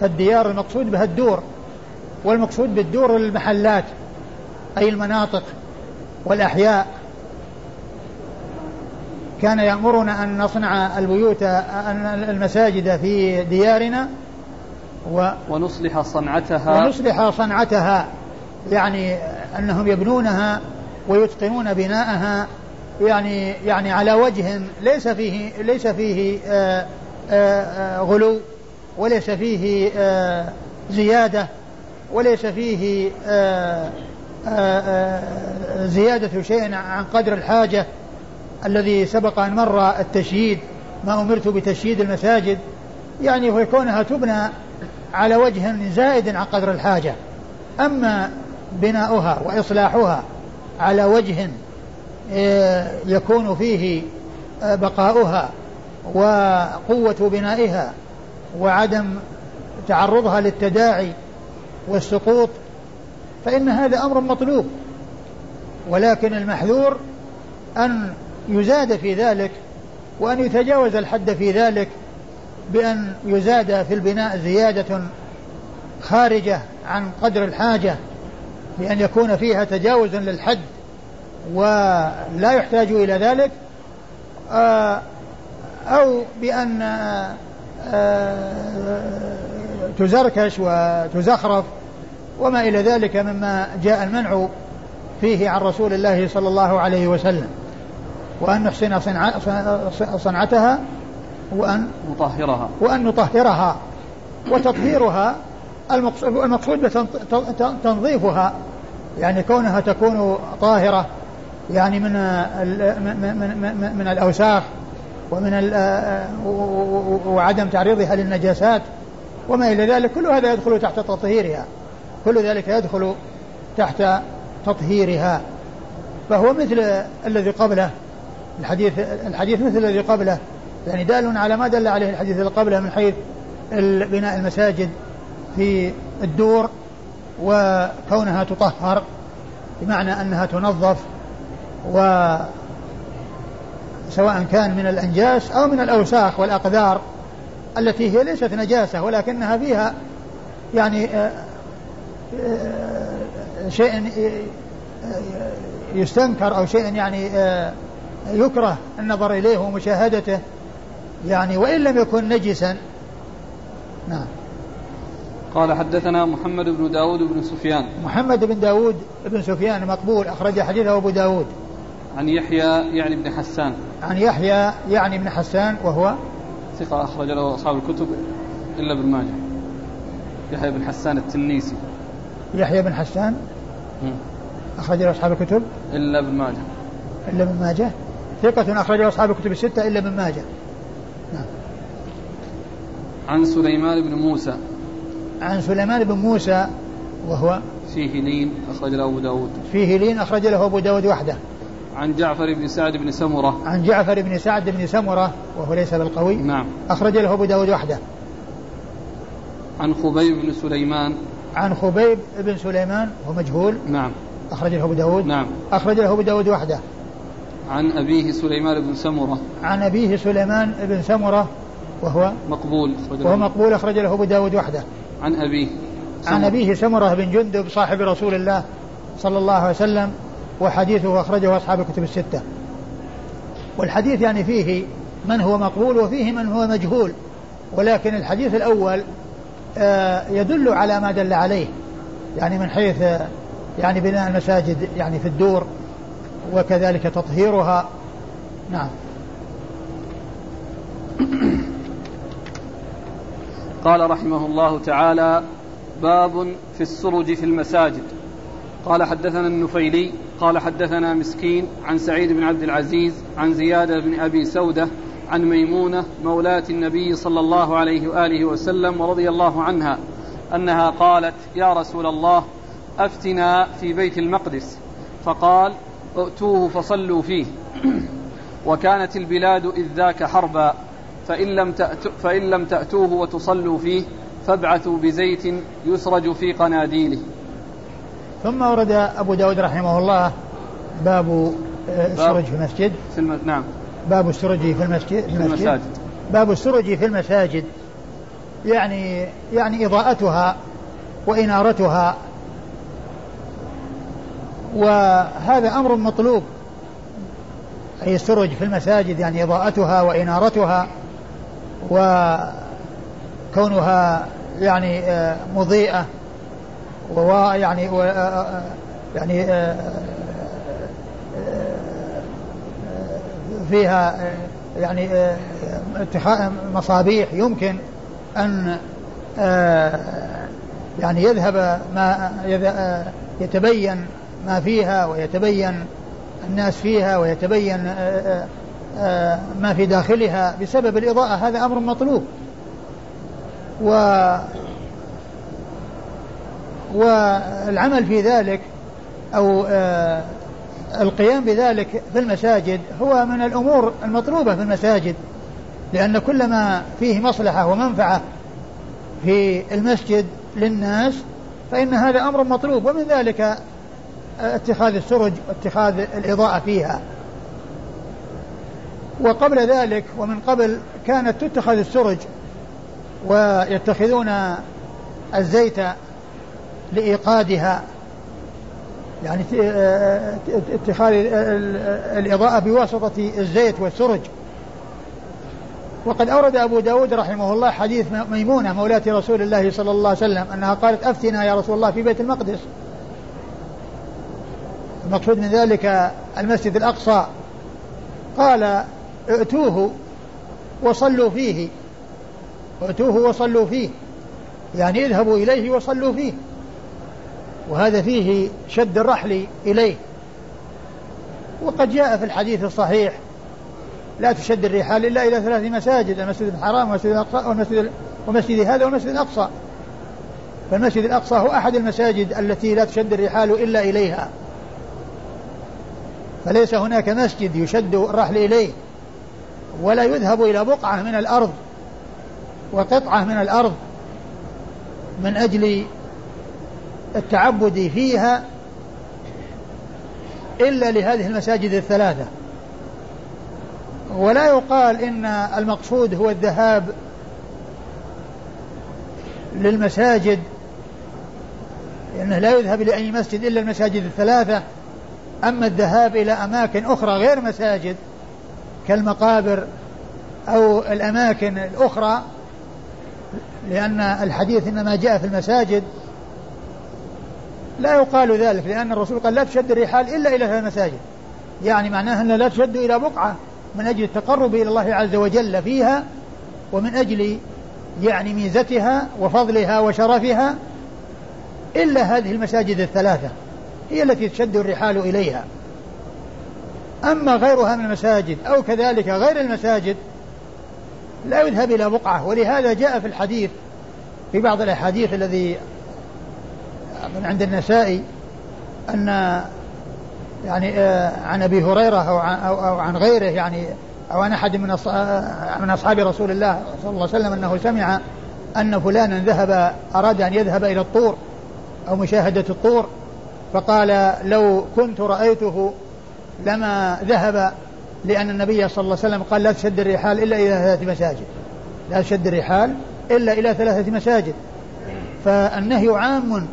فالديار المقصود بها الدور والمقصود بالدور المحلات أي المناطق والأحياء. كان يأمرنا أن نصنع البيوت المساجد في ديارنا و ونصلح صنعتها. ونصلح صنعتها يعني أنهم يبنونها ويتقنون بناءها يعني يعني على وجه ليس فيه ليس فيه آآ آآ غلو. وليس فيه زيادة وليس فيه زيادة شيء عن قدر الحاجة الذي سبق أن مر التشييد ما أمرت بتشييد المساجد. يعني وكونها تبنى على وجه زائد عن قدر الحاجة. أما بناؤها وإصلاحها على وجه آه، يكون فيه آه، بقاؤها وقوة بنائها وعدم تعرضها للتداعي والسقوط فإن هذا أمر مطلوب. ولكن المحذور أن يزاد في ذلك وأن يتجاوز الحد في ذلك بأن يزاد في البناء زيادة خارجة عن قدر الحاجة بأن يكون فيها تجاوز للحد ولا يحتاج إلى ذلك آه، أو بأن تزركش وتزخرف وما إلى ذلك مما جاء المنع فيه عن رسول الله صلى الله عليه وسلم. وأن نحسن صنعتها وأن نطهرها. وأن نطهرها وتطهيرها. المقصود بتنظيفها يعني كونها تكون طاهرة يعني من من من, من الأوساخ ومن وعدم تعريضها للنجاسات وما إلى ذلك كل هذا يدخل تحت تطهيرها. كل ذلك يدخل تحت تطهيرها. فهو مثل الذي قبله. الحديث الحديث مثل الذي قبله. يعني دال على ما دل عليه الحديث الذي قبله من حيث بناء المساجد في الدور وكونها تطهر بمعنى أنها تنظف و سواء كان من الأنجاس أو من الأوساخ والاقذار التي هي ليست نجاسة ولكنها فيها يعني آه، آه، شيء يستنكر أو شيء يعني آه، يكره النظر إليه ومشاهدته يعني وإن لم يكن نجسا. نعم. قال حدثنا محمد بن داود بن سفيان. محمد بن داود بن سفيان مقبول أخرج حديثه أبو داود. عن يحيى يعني بن حسان. عن يحيى يعني بن حسان وهو ثقة أخرج له أصحاب الكتب إلا ابن ماجه. يحيى بن حسان التنيسي. يحيى بن حسان أخرج له أصحاب الكتب إلا ابن ماجه. إلا ابن ماجه. ثقة أخرج له أصحاب الكتب الستة إلا ابن ماجه. نعم. عن سليمان بن موسى. عن سليمان بن موسى وهو فيه لين أخرج له أبو داود. فيه لين أخرج له أبو داود وحده. عن جعفر بن سعد بن سمرة. عن جعفر بن سعد بن سمرة وهو ليس بالقوي. نعم. أخرج له أبو داود وحده. عن خبيب بن سليمان. عن خبيب بن سليمان هو مجهول. نعم. أخرج له أبو داود. نعم. أخرج له أبو داود وحده. عن أبيه سليمان بن سمرة. عن أبيه سليمان بن سمرة وهو مقبول. وهو مقبول. أخرج له أبو داود وحده. عن أبيه عن أبيه سمرة بن جندب صاحب رسول الله صلى الله عليه وسلم وحديثه أخرجه أصحاب الكتب الستة. والحديث يعني فيه من هو مقبول وفيه من هو مجهول ولكن الحديث الأول آه، يدل على ما دل عليه يعني من حيث يعني بناء المساجد يعني في الدور وكذلك تطهيرها. نعم. قال رحمه الله تعالى باب في السرج في المساجد. قال حدثنا النفيلي قال حدثنا مسكين عن سعيد بن عبد العزيز عن زياد بن أبي سودة عن ميمونة مولاة النبي صلى الله عليه وآله وسلم ورضي الله عنها أنها قالت يا رسول الله أفتنا في بيت المقدس. فقال ائتوه فصلوا فيه. وكانت البلاد إذ ذاك حربا فإن لم, تأتو فإن لم تأتوه وتصلوا فيه فابعثوا بزيت يسرج في قناديله. ثم ورد أبو داود رحمه الله باب آه، السرج في المسجد. في الم... نعم. باب السرج في المسجد في المساجد. باب السرج في المساجد يعني يعني إضاءتها وإنارتها. وهذا أمر مطلوب. أي السرج في المساجد يعني إضاءتها وإنارتها وكونها يعني آه، مضيئة. ويعني آه، آه، يعني فيها يعني مصابيح يمكن أن يعني يذهب ما يتبين ما فيها ويتبين الناس فيها ويتبين آه، آه، آه، ما في داخلها بسبب الإضاءة هذا أمر مطلوب. و والعمل في ذلك أو القيام بذلك في المساجد هو من الأمور المطلوبة في المساجد لأن كل ما فيه مصلحة ومنفعة في المسجد للناس فإن هذا أمر مطلوب ومن ذلك اتخاذ السرج واتخاذ الإضاءة فيها. وقبل ذلك ومن قبل كانت تتخذ السرج ويتخذون الزيت لإيقادها يعني اتخاذ الإضاءة بواسطة الزيت والسرج. وقد أورد أبو داود رحمه الله حديث ميمونة مولاة رسول الله صلى الله عليه وسلم أنها قالت أفتنا يا رسول الله في بيت المقدس. المقصود من ذلك المسجد الأقصى. قال ائتوه وصلوا فيه. ائتوه وصلوا فيه يعني اذهبوا إليه وصلوا فيه. وهذا فيه شد الرحل إليه. وقد جاء في الحديث الصحيح لا تشد الرحال إلا إلى ثلاث مساجد المسجد الحرام والمسجد الأقصى والمسجد ومسجد هذا والمسجد الأقصى. فالمسجد الأقصى هو أحد المساجد التي لا تشد الرحال إلا إليها. فليس هناك مسجد يشد الرحل إليه ولا يذهب إلى بقعة من الأرض وقطعة من الأرض من أجل التعبد فيها إلا لهذه المساجد الثلاثة. ولا يقال إن المقصود هو الذهاب للمساجد لأنه لا يذهب لأي مسجد إلا المساجد الثلاثة. أما الذهاب إلى أماكن أخرى غير مساجد كالمقابر أو الأماكن الأخرى لأن الحديث إنما جاء في المساجد. لا يقال ذلك لأن الرسول قال لا تشد الرحال إلا إلى المساجد يعني معناها أن لا تشد إلى بقعة من أجل التقرب إلى الله عز وجل فيها ومن أجل يعني ميزتها وفضلها وشرفها إلا هذه المساجد الثلاثة هي التي تشد الرحال إليها. أما غيرها من المساجد أو كذلك غير المساجد لا يذهب إلى بقعة. ولهذا جاء في الحديث في بعض الأحاديث الذي من عند النسائي أن يعني آه، عن أبي هريرة أو عن, أو عن غيره يعني أو عن أحد من من أصحاب رسول الله صلى الله عليه وسلم أنه سمع أن فلانا ذهب أراد أن يذهب إلى الطور أو مشاهدة الطور فقال لو كنت رأيته لما ذهب لأن النبي صلى الله عليه وسلم قال لا تشد الرحال إلا إلى ثلاث مساجد. لا تشد الرحال إلا إلى ثلاثة مساجد. فالنهي عام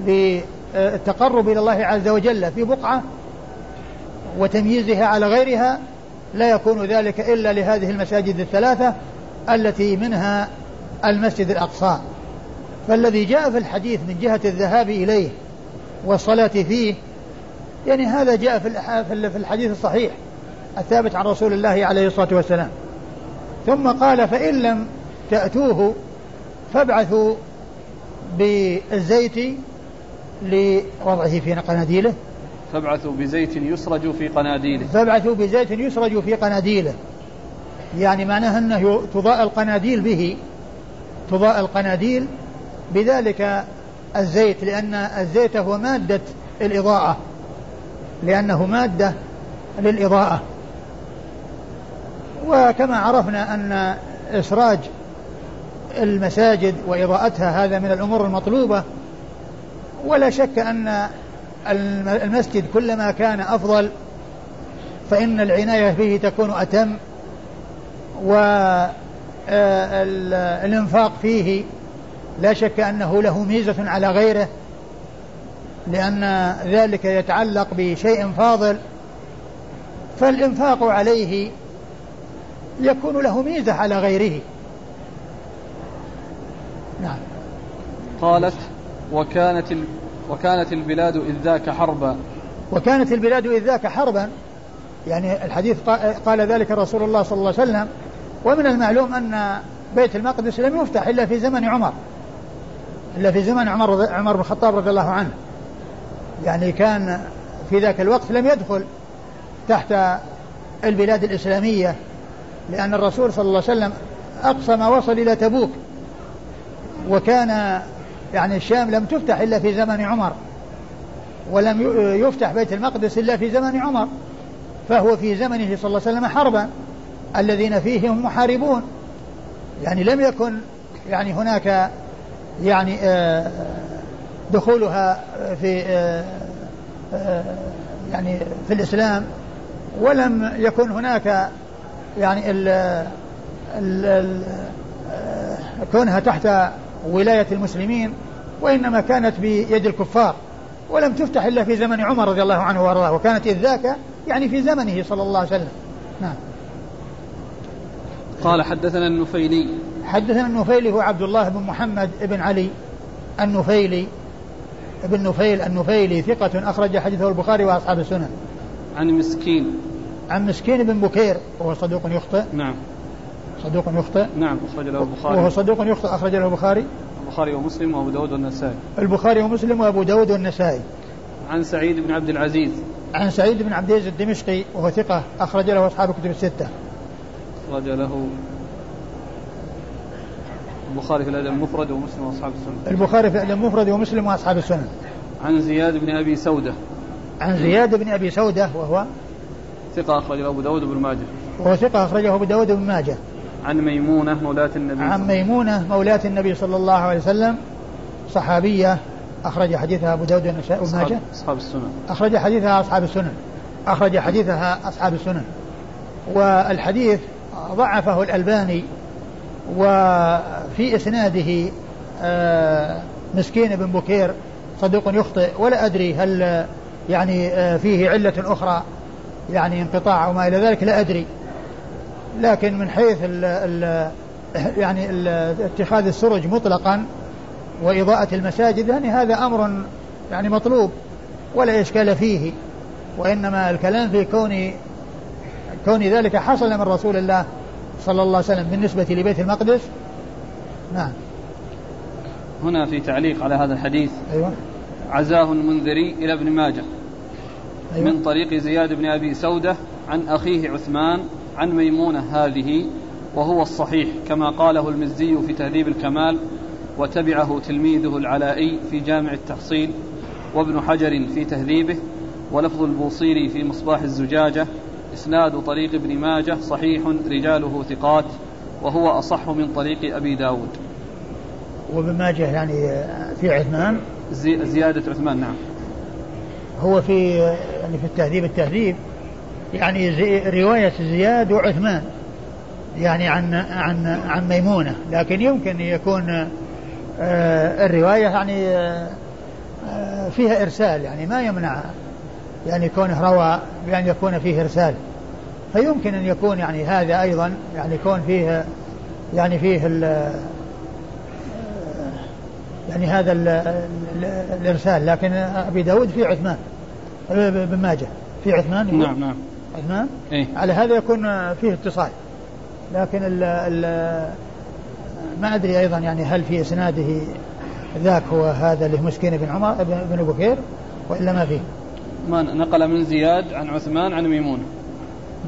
للتقرب إلى الله عز وجل في بقعة وتمييزها على غيرها لا يكون ذلك إلا لهذه المساجد الثلاثة التي منها المسجد الأقصى. فالذي جاء في الحديث من جهة الذهاب إليه والصلاة فيه يعني هذا جاء في الحديث الصحيح الثابت عن رسول الله عليه الصلاة والسلام. ثم قال فإن لم تأتوه فابعثوا بالزيت لوضعه في قناديله. فابعثوا بزيت يسرج في قناديله. فابعثوا بزيت يسرج في قناديله. يعني معناها أنه تضاء القناديل به. تضاء القناديل بذلك الزيت لأن الزيت هو مادة الإضاءة. لأنه مادة للإضاءة. وكما عرفنا أن إسراج المساجد وإضاءتها هذا من الأمور المطلوبة. ولا شك أن المسجد كلما كان أفضل فإن العناية به تكون أتم آه، الإنفاق فيه لا شك أنه له ميزة على غيره لأن ذلك يتعلق بشيء فاضل فالإنفاق عليه يكون له ميزة على غيره. نعم. قالت وكانت. وكانت البلاد إذ ذاك حربا. وكانت البلاد إذ ذاك حربا. يعني الحديث قال ذلك رسول الله صلى الله عليه وسلم. ومن المعلوم أن بيت المقدس لم يفتح إلا في زمن عمر. إلا في زمن عمر عمر بن الخطاب رضي الله عنه. يعني كان في ذاك الوقت لم يدخل تحت البلاد الإسلامية لأن الرسول صلى الله عليه وسلم أقصى ما وصل إلى تبوك. وكان يعني الشام لم تفتح إلا في زمن عمر ولم يفتح بيت المقدس إلا في زمن عمر فهو في زمنه صلى الله عليه وسلم حربا الذين فيه هم محاربون. يعني لم يكن يعني هناك يعني آه، دخولها في آه، آه، يعني في الإسلام ولم يكن هناك يعني ال ال كونها تحت ولاية المسلمين وإنما كانت بيد الكفار. ولم تفتح إلا في زمن عمر رضي الله عنه وأرضاه وكانت إذ ذاك يعني في زمنه صلى الله عليه وسلم. نعم. قال حدثنا النفيلي. حدثنا النفيلي هو عبد الله بن محمد بن علي النفيلي ابن نفيل النفيلي ثقة أخرج حديثه البخاري وأصحاب السنن. عن مسكين. عن مسكين بن بكير وهو صدوق يخطئ. نعم. صدوق يخطئ. نعم أخرج له البخاري. وهو صدوق يخطئ أخرج له البخاري. البخاري ومسلم وأبو داود والنسائي. البخاري ومسلم وأبو داود والنسائي. عن سعيد بن عبد العزيز. عن سعيد بن عبد العزيز الدمشقي وهو ثقة أخرج له أصحاب الكتب الستة. أخرج له البخاري في الأدب المفرد ومسلم وأصحاب السنن البخاري في الأدب المفرد ومسلم وأصحاب السنن عن زياد بن أبي سودة. عن زياد بن أبي سودة وهو ثقة أخرجه أبو داود بن ماجه. وهو ثقة أخرجه أبو داود بن ماجه. عن ميمونة مولاة النبي عن ميمونة مولاة النبي صلى الله عليه وسلم صحابية أخرج حديثها أبو داود وابن ماجه. أصحاب السنن. أخرج حديثها أصحاب السنن. أخرج حديثها أصحاب السنن. والحديث ضعفه الألباني وفي إسناده آه، مسكين بن بكير صدوق يخطئ. ولا أدري هل يعني آه، فيه علة أخرى يعني انقطاع أو ما إلى ذلك لا أدري. لكن من حيث ال ال يعني ال اتخاذ السرج مطلقا وإضاءة المساجد يعني هذا أمر يعني مطلوب ولا إشكال فيه وإنما الكلام في كون كون ذلك حصل من رسول الله صلى الله عليه وسلم بالنسبة لبيت المقدس. نعم. هنا في تعليق على هذا الحديث. أيوة. عزاه المنذري إلى ابن ماجه أيوة. من طريق زياد بن أبي سودة عن أخيه عثمان عن ميمونة هذه وهو الصحيح كما قاله المزي في تهذيب الكمال وتبعه تلميذه العلائي في جامع التحصيل وابن حجر في تهذيبه ولفظ البوصيري في مصباح الزجاجة إسناد طريق ابن ماجه صحيح رجاله ثقات وهو أصح من طريق أبي داود. وابن ماجه يعني في عثمان؟ زي زيادة عثمان نعم. هو في يعني في التهذيب التهذيب يعني زي رواية زياد وعثمان يعني عن عن عن ميمونة لكن يمكن يكون آه، الرواية يعني آه، فيها إرسال يعني ما يمنع يعني كونه روى بأن يكون فيه إرسال. فيمكن أن يكون يعني هذا أيضا يعني يكون فيه يعني فيه ال يعني هذا ال ال الإرسال. لكن أبي داود في عثمان بن ماجه في عثمان نعم نعم. عثمان إيه؟ على هذا يكون فيه اتصال. لكن ال ال ما أدري أيضا يعني هل في إسناده ذاك هو هذا اللي مسكين بن عمر بن بكير وإلا ما فيه؟ ما نقل من زياد عن عثمان عن ميمونة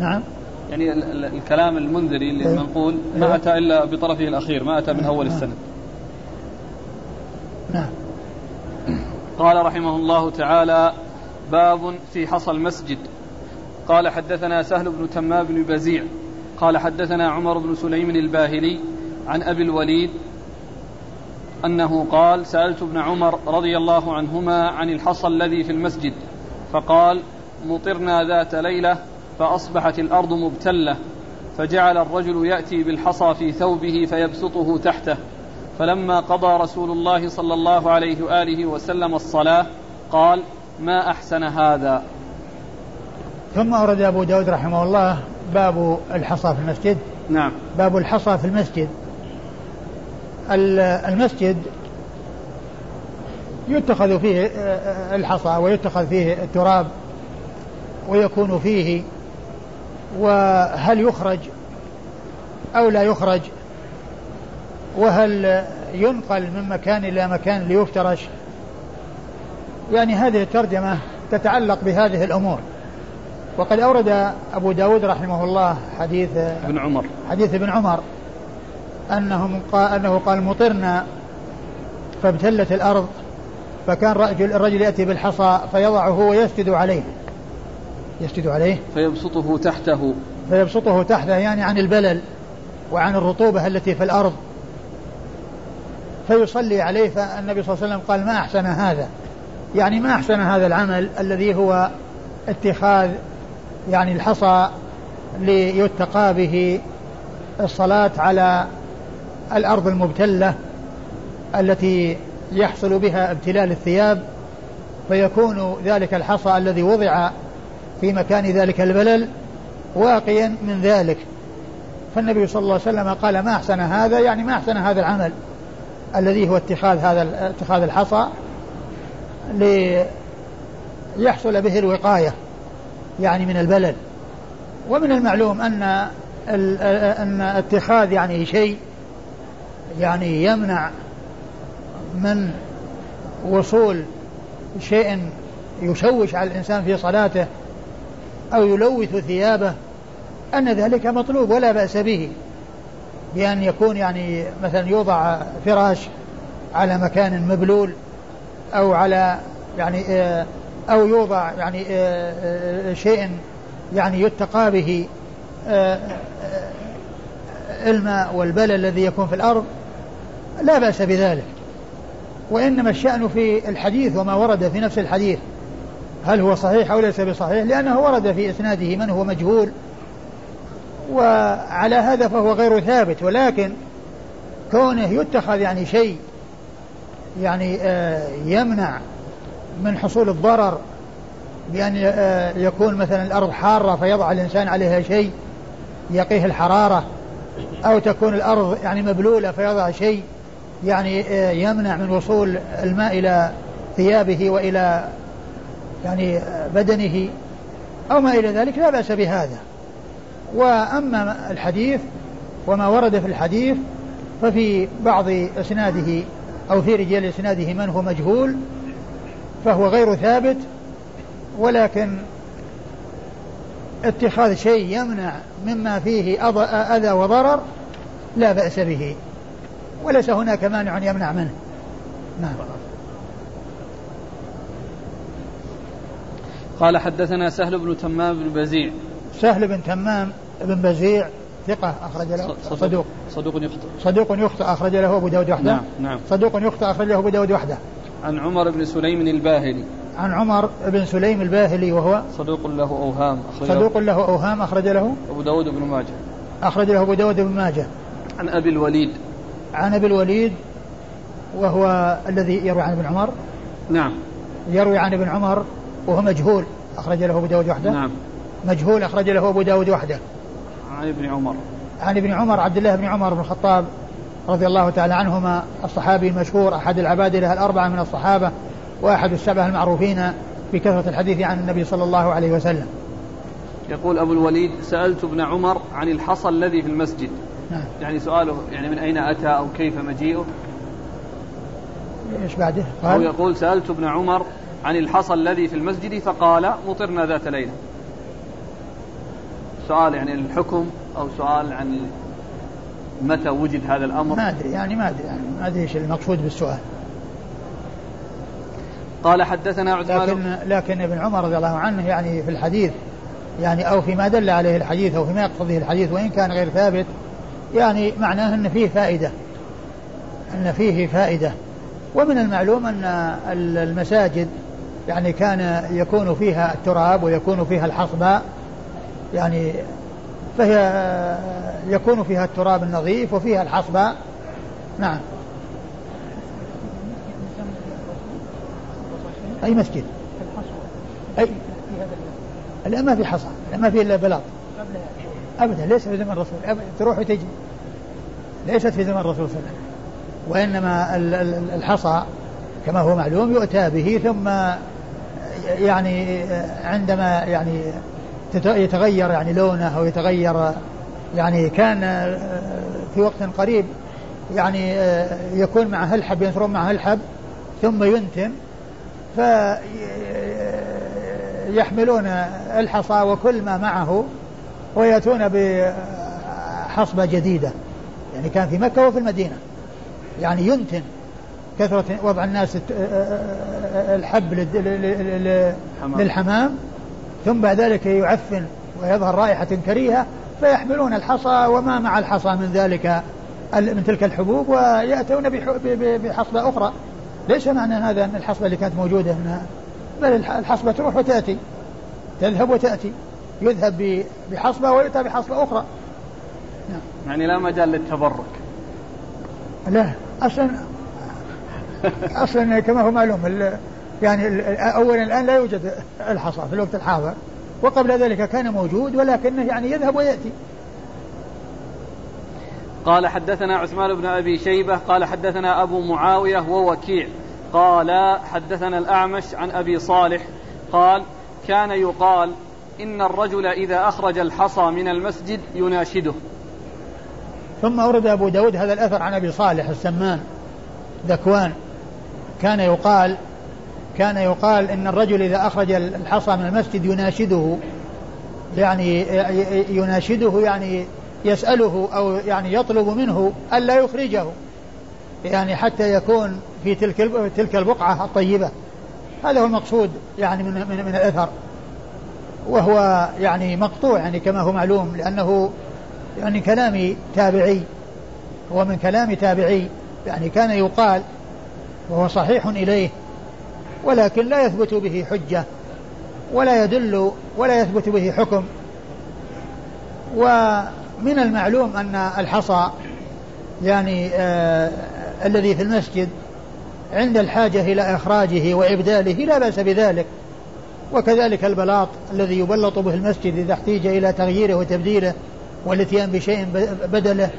نعم. يعني الكلام المنذري اللي أيوه. منقول ما أيوه. أتى إلا بطرفه الأخير ما أتى من أول نعم. السنة نعم. قال رحمه الله تعالى باب في حصى المسجد. قال حدثنا سهل بن تمام بن بزيع قال حدثنا عمر بن سليم الباهلي عن أبي الوليد أنه قال سألت ابن عمر رضي الله عنهما عن الحصى الذي في المسجد فقال مطرنا ذات ليلة فأصبحت الأرض مبتلة فجعل الرجل يأتي بالحصى في ثوبه فيبسطه تحته فلما قضى رسول الله صلى الله عليه وآله وسلم الصلاة قال ما أحسن هذا؟ ثم أورد أبو داود رحمه الله باب الحصى في المسجد. نعم. باب الحصى في المسجد. المسجد يتخذ فيه الحصى ويتخذ فيه التراب ويكون فيه وهل يخرج أو لا يخرج؟ وهل ينقل من مكان إلى مكان ليفترش؟ يعني هذه الترجمة تتعلق بهذه الأمور. وقد أورد أبو داود رحمه الله حديث ابن عمر. حديث ابن عمر أنهم قال أنه قال مطرنا فابتلت الأرض فكان رجل الرجل يأتي بالحصى فيضعه ويسجد عليه. يسجد عليه. فيبسطه تحته. فيبسطه تحته يعني عن البلل وعن الرطوبة التي في الأرض. فيصلي عليه فالنبي صلى الله عليه وسلم قال ما أحسن هذا؟ يعني ما أحسن هذا العمل الذي هو اتخاذ يعني الحصى ليتقى به الصلاة على الأرض المبتلة التي يحصل بها ابتلال الثياب فيكون ذلك الحصى الذي وضع في مكان ذلك البلل واقيا من ذلك. فالنبي صلى الله عليه وسلم قال ما أحسن هذا؟ يعني ما أحسن هذا العمل الذي هو اتخاذ هذا اتخاذ الحصى ليحصل به الوقاية. يعني من البلل ومن المعلوم أن أن اتخاذ يعني شيء يعني يمنع من وصول شيء يشوش على الإنسان في صلاته أو يلوث ثيابه أن ذلك مطلوب ولا بأس به. بأن يكون يعني مثلا يوضع فراش على مكان مبلول أو على يعني آه، أو يوضع يعني آه، آه، شيء يعني يتقى به الماء والبلل الذي يكون في الأرض لا بأس بذلك. وإنما الشأن في الحديث وما ورد في نفس الحديث هل هو صحيح أو ليس بصحيح؟ لأنه ورد في إسناده من هو مجهول وعلى هذا فهو غير ثابت. ولكن كونه يتخذ يعني شيء يعني آه، يمنع من حصول الضرر بأن آه، يكون مثلا الأرض حارة فيضع الإنسان عليها شيء يقيه الحرارة أو تكون الأرض يعني مبلولة فيضع شيء يعني آه، يمنع من وصول الماء إلى ثيابه وإلى يعني بدنه أو ما إلى ذلك لا بأس بهذا. وأما الحديث وما ورد في الحديث ففي بعض إسناده أو في رجال إسناده من هو مجهول فهو غير ثابت ولكن اتخاذ شيء يمنع مما فيه أذى وضرر لا بأس به وليس هناك مانع يمنع منه. نعم. قال حدثنا سهل بن تمام بن بزيع. سهل بن تمام بن بزيع ثقة أخرج له صدوق. صدوق يخطئ. صدوق يخطئ أخرج له أبو داود وحده. نعم نعم. صدوق يخطئ أخرج له أبو داود وحده. عن عمر بن سليم الباهلي. عن عمر بن سليم الباهلي وهو صدوق له أوهام أخرج صدوق له أوهام أخرج له أبو داود بن ماجه. أخرج له أبو داود بن ماجه. عن أبي الوليد. عن أبي الوليد وهو الذي يروي عن ابن عمر. نعم. يروي عن ابن عمر وهو مجهول أخرج له أبو داود وحده. نعم. مجهول أخرج له أبو داود وحده. عن ابن عمر. عن ابن عمر عبد الله بن عمر بن الخطاب. رضي الله تعالى عنهما الصحابي المشهور أحد العبادلة الأربعة من الصحابة وأحد السبعة المعروفين بكثرة الحديث عن النبي صلى الله عليه وسلم. يقول أبو الوليد سألت ابن عمر عن الحصى الذي في المسجد. نعم. يعني سؤاله يعني من أين أتى أو كيف مجيئه؟ إيش بعده؟ قال. أو يقول سألت ابن عمر عن الحصى الذي في المسجد فقال مطرنا ذات ليلة. سؤال يعني الحكم أو سؤال عن متى وجد هذا الأمر؟ ما أدري يعني ما أدري يعني ما أدري إيش المقصود بالسؤال. قال حدثنا عثمان لكن لكن ابن عمر رضي الله عنه يعني في الحديث يعني أو فيما دل عليه الحديث أو فيما يقتضيه الحديث وإن كان غير ثابت يعني معناه إن فيه فائدة. إن فيه فائدة. ومن المعلوم أن المساجد يعني كان يكون فيها التراب ويكون فيها الحصباء يعني فهي يكون فيها التراب النظيف وفيها الحصباء نعم. أي مسجد؟ أي. لا ما في حصى لا ما في إلا بلاط. أبدا ليس في زمن الرسول. أبدا تروح وتجي. ليست في زمن الرسول صلى الله عليه وسلم. وإنما الحصى كما هو معلوم يؤتى به ثم يعني عندما يعني يتغير يعني لونه أو يتغير يعني كان في وقت قريب يعني يكون معه الحب ينثرون معه الحب ثم ينتن فيحملون الحصى وكل ما معه ويأتون بحصبة جديدة. يعني كان في مكة وفي المدينة. يعني ينتن كثرة وضع الناس الحب للحمام. ثم بعد ذلك يعفن ويظهر رائحة كريهة فيحملون الحصى وما مع الحصى من ذلك من تلك الحبوب ويأتون بحصبة أخرى. ليس معنى هذا أن الحصبة اللي كانت موجودة أنها بل الحصبة تروح وتأتي تذهب وتأتي يذهب بحصبة ويؤتى بحصبة أخرى. نعم. يعني لا مجال للتبرك. لا أصلا أصلا كما هو معلوم يعني أولا الآن لا يوجد الحصى في الوقت الحاضر وقبل ذلك كان موجود ولكنه يعني يذهب ويأتي. قال حدثنا عثمان بن أبي شيبة قال حدثنا أبو معاوية ووكيع قال حدثنا الأعمش عن أبي صالح قال كان يقال إن الرجل إذا أخرج الحصى من المسجد يناشده. ثم أورد أبو داود هذا الأثر عن أبي صالح السمان ذكوان. كان يقال كان يقال إن الرجل إذا أخرج الحصى من المسجد يناشده يعني يناشده يعني يسأله أو يعني يطلب منه ألا يخرجه يعني حتى يكون في تلك تلك البقعة الطيبة. هذا هو المقصود يعني من من, من الأثر. وهو يعني مقطوع يعني كما هو معلوم لأنه يعني كلام تابعي. هو من كلام تابعي يعني كان يقال وهو صحيح إليه. ولكن لا يثبت به حجة ولا يدل ولا يثبت به حكم. ومن المعلوم أن الحصى يعني آه الذي في المسجد عند الحاجة إلى إخراجه وإبداله لا بأس بذلك. وكذلك البلاط الذي يبلط به المسجد إذا احتيج إلى تغييره وتبديله والاتيان بشيء بدله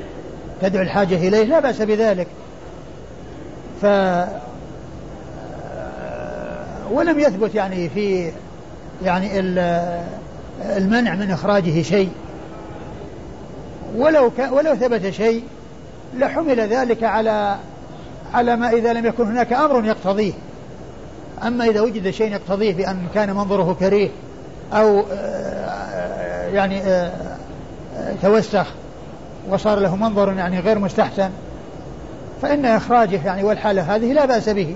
تدعو الحاجة إليه لا بأس بذلك. ف ولم يثبت يعني في يعني المنع من إخراجه شيء. ولو ولو ثبت شيء لحمل ذلك على على ما إذا لم يكن هناك أمر يقتضيه. أما إذا وجد شيء يقتضيه بأن كان منظره كريه أو يعني توسخ وصار له منظر يعني غير مستحسن فإن إخراجه يعني والحالة هذه لا بأس به.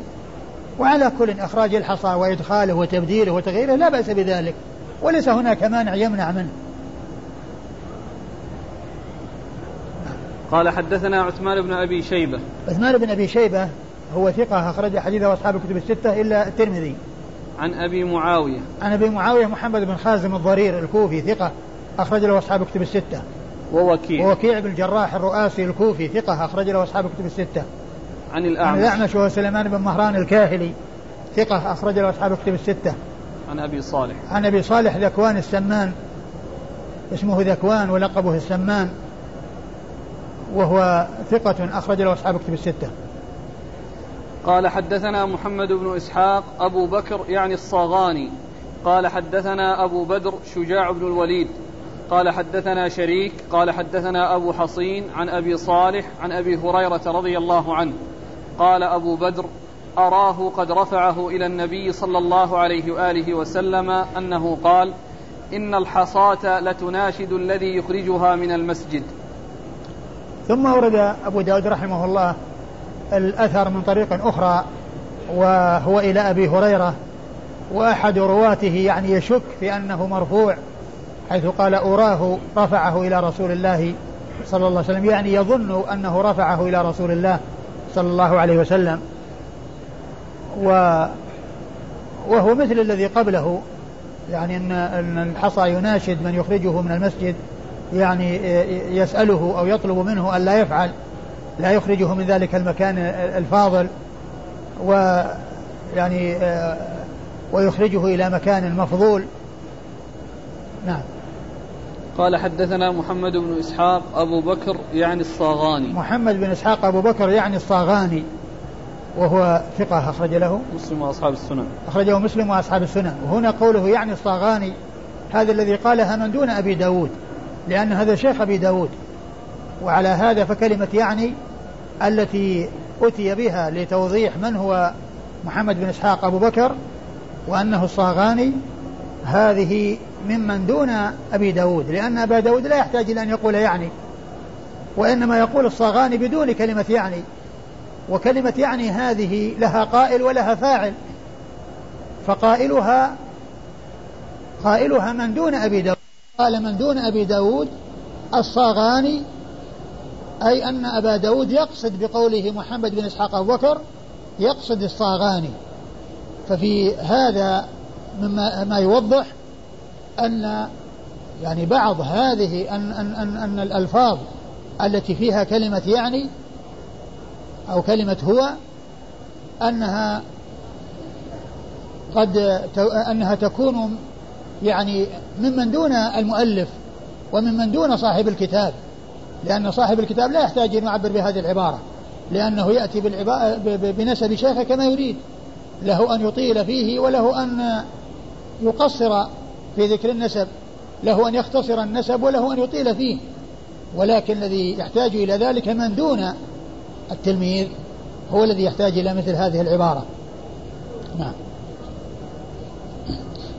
وعلى كل إخراج الحصى وإدخاله وتبديله وتغييره لا بأس بذلك وليس هناك مانع يمنع منه. قال حدثنا عثمان بن أبي شيبة. عثمان بن أبي شيبة هو ثقة أخرج حديثه أصحاب الكتب الستة إلا الترمذي. عن أبي معاوية. عن أبي معاوية محمد بن خازم الضرير الكوفي ثقة أخرج له أصحاب الكتب الستة. ووكيع. ووكيع بن الجراح الرؤاسي الكوفي ثقة أخرج له أصحاب الكتب الستة. عن الأعمش عن الأعمش وهو سليمان بن مهران الكاهلي. ثقة أخرج له أصحاب الكتب الستة. عن أبي صالح. عن أبي صالح ذكوان السمان. اسمه ذكوان ولقبه السمان. وهو ثقة أخرج له أصحاب الكتب الستة. قال حدثنا محمد بن إسحاق أبو بكر يعني الصاغاني. قال حدثنا أبو بدر شجاع بن الوليد. قال حدثنا شريك. قال حدثنا أبو حصين عن أبي صالح عن أبي هريرة رضي الله عنه. قال أبو بدر أراه قد رفعه إلى النبي صلى الله عليه وآله وسلم أنه قال إن الحصاة لتناشد الذي يخرجها من المسجد. ثم ورد أبو داود رحمه الله الأثر من طريق أخرى وهو إلى أبي هريرة وأحد رواته يعني يشك في أنه مرفوع حيث قال أراه رفعه إلى رسول الله صلى الله عليه وسلم يعني يظن أنه رفعه إلى رسول الله. صلى الله عليه وسلم. و وهو مثل الذي قبله. يعني أن الحصى يناشد من يخرجه من المسجد. يعني يسأله أو يطلب منه أن لا يفعل. لا يخرجه من ذلك المكان الفاضل. ويعني ويخرجه إلى مكان مفضول نعم. قال حدثنا محمد بن إسحاق أبو بكر يعني الصاغاني. محمد بن إسحاق أبو بكر يعني الصاغاني وهو ثقة أخرج له. مسلم وأصحاب السنن. أخرجه مسلم وأصحاب السنن. وهنا قوله يعني الصاغاني هذا الذي قالها من دون أبي داود لأن هذا شيخ أبي داود. وعلى هذا فكلمة يعني التي أتي بها لتوضيح من هو محمد بن إسحاق أبو بكر وأنه الصاغاني. هذه ممن دون أبي داود لأن أبا داود لا يحتاج إلى أن يقول يعني وإنما يقول الصاغاني بدون كلمة يعني وكلمة يعني هذه لها قائل ولها فاعل فقائلها قائلها من دون أبي داود. قال من دون أبي داود الصاغاني أي أن أبا داود يقصد بقوله محمد بن إسحاق أبو بكر يقصد الصاغاني. ففي هذا مما ما يوضح أن يعني بعض هذه أن أن أن, أن الألفاظ التي فيها كلمة يعني أو كلمة هو أنها قد أنها تكون يعني ممن دون المؤلف وممن دون صاحب الكتاب لأن صاحب الكتاب لا يحتاج أن يعبر بهذه العبارة لأنه يأتي بنسب شيخه كما يريد له أن يطيل فيه وله أن يقصر في ذكر النسب. له أن يختصر النسب وله أن يطيل فيه. ولكن الذي يحتاج إلى ذلك من دون التلميذ هو الذي يحتاج إلى مثل هذه العبارة. نعم.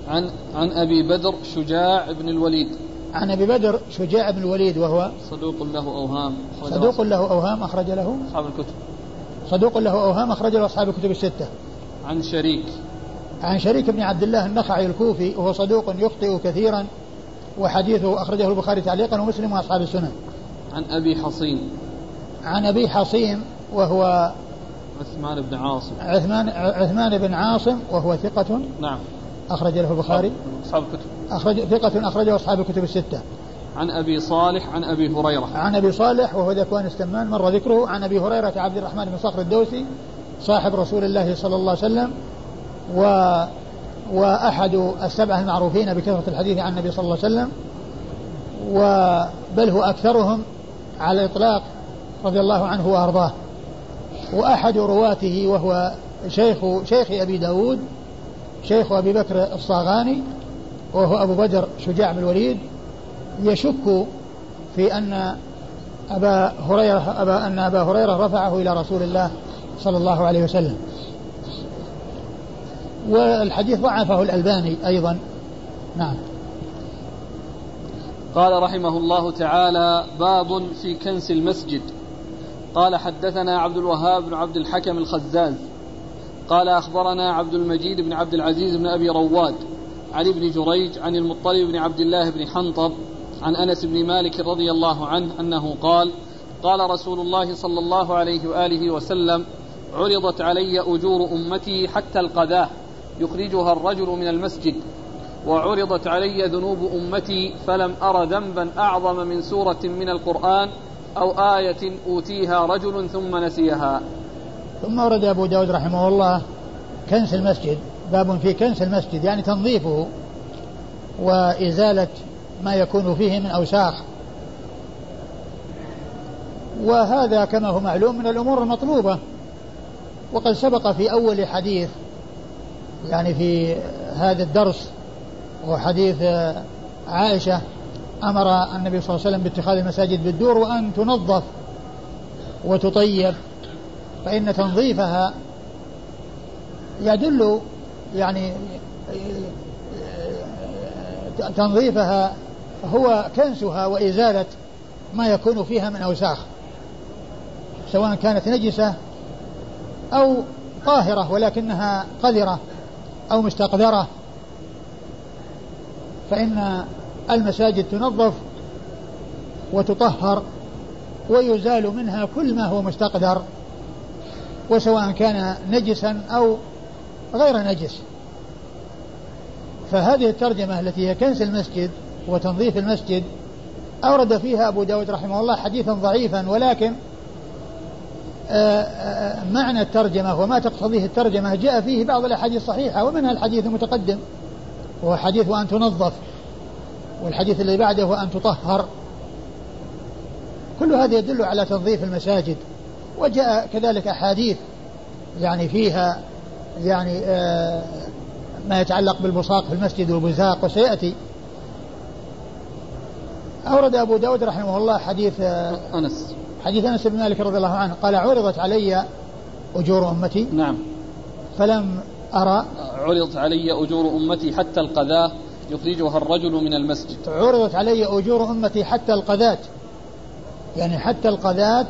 عن عن أبي بدر شجاع بن الوليد. عن أبي بدر شجاع بن الوليد وهو صدوق له أوهام صدوق له أوهام أخرج له أصحاب الكتب. صدوق له أوهام أخرج له أصحاب الكتب الستة. عن شريك. عن شريك بن عبد الله النخعي الكوفي وهو صدوق يخطئ كثيرا وحديثه أخرجه البخاري تعليقا ومسلم وأصحاب السنن عن أبي حصين. عن أبي حصين وهو عثمان بن عاصم. عثمان عثمان بن عاصم وهو ثقة نعم. أخرج له البخاري. أصحاب الكتب. أخرج ثقة أخرجه أصحاب الكتب الستة. عن أبي صالح عن أبي هريرة. عن أبي صالح وهو ذكوان استمان مر ذكره. عن أبي هريرة عبد الرحمن بن صخر الدوسي صاحب رسول الله صلى الله عليه وسلم و وأحد السبعة المعروفين بكثرة الحديث عن النبي صلى الله عليه وسلم وبل هو أكثرهم على الإطلاق رضي الله عنه وأرضاه. وأحد رواته وهو شيخ شيخ أبي داود شيخ أبي بكر الصاغاني وهو أبو بدر شجاع بن الوليد. يشك في أن أبا هريرة أبا أن أبا هريرة رفعه إلى رسول الله صلى الله عليه وسلم. والحديث ضعفه الألباني أيضا. نعم. قال رحمه الله تعالى باب في كنس المسجد. قال حدثنا عبد الوهاب بن عبد الحكم الخزاز. قال أخبرنا عبد المجيد بن عبد العزيز بن أبي رواد عن ابن جريج عن المطلب بن عبد الله بن حنطب عن أنس بن مالك رضي الله عنه أنه قال قال رسول الله صلى الله عليه وآله وسلم عرضت علي أجور أمتي حتى القذاة. يخرجها الرجل من المسجد وعرضت علي ذنوب أمتي فلم أر ذنبا أعظم من سورة من القرآن أو آية أوتيها رجل ثم نسيها. ثم ورد أبو داود رحمه الله كنس المسجد باب في كنس المسجد يعني تنظيفه وإزالة ما يكون فيه من أوساخ. وهذا كما هو معلوم من الأمور المطلوبة وقد سبق في أول حديث يعني في هذا الدرس وحديث عائشة أمر النبي صلى الله عليه وسلم باتخاذ المساجد بالدور وأن تنظف وتطيب فإن تنظيفها يدل يعني تنظيفها هو كنسها وإزالة ما يكون فيها من أوساخ سواء كانت نجسة أو طاهرة ولكنها قذرة. أو مستقذرة فإن المساجد تنظف وتطهر ويزال منها كل ما هو مستقدر وسواء كان نجسا أو غير نجس. فهذه الترجمة التي هي كنس المسجد وتنظيف المسجد أورد فيها أبو داود رحمه الله حديثا ضعيفا ولكن معنى الترجمة وما تقتضيه الترجمة جاء فيه بعض الأحاديث الصحيحة ومنها الحديث المتقدم وهو حديث وأن تنظف والحديث الذي بعده وأن تطهر. كل هذا يدل على تنظيف المساجد وجاء كذلك أحاديث يعني فيها يعني آه ما يتعلق بالبصاق في المسجد والبزاق وسيأتي. أورد أبو داود رحمه الله حديث آه أنس. حديث أنس بن مالك رضي الله عنه قال عرضت علي أجور أمتي. نعم. فلم أرى. عرضت علي أجور أمتي حتى القذاة يخرجها الرجل من المسجد. عرضت علي أجور أمتي حتى القذاة. يعني حتى القذاة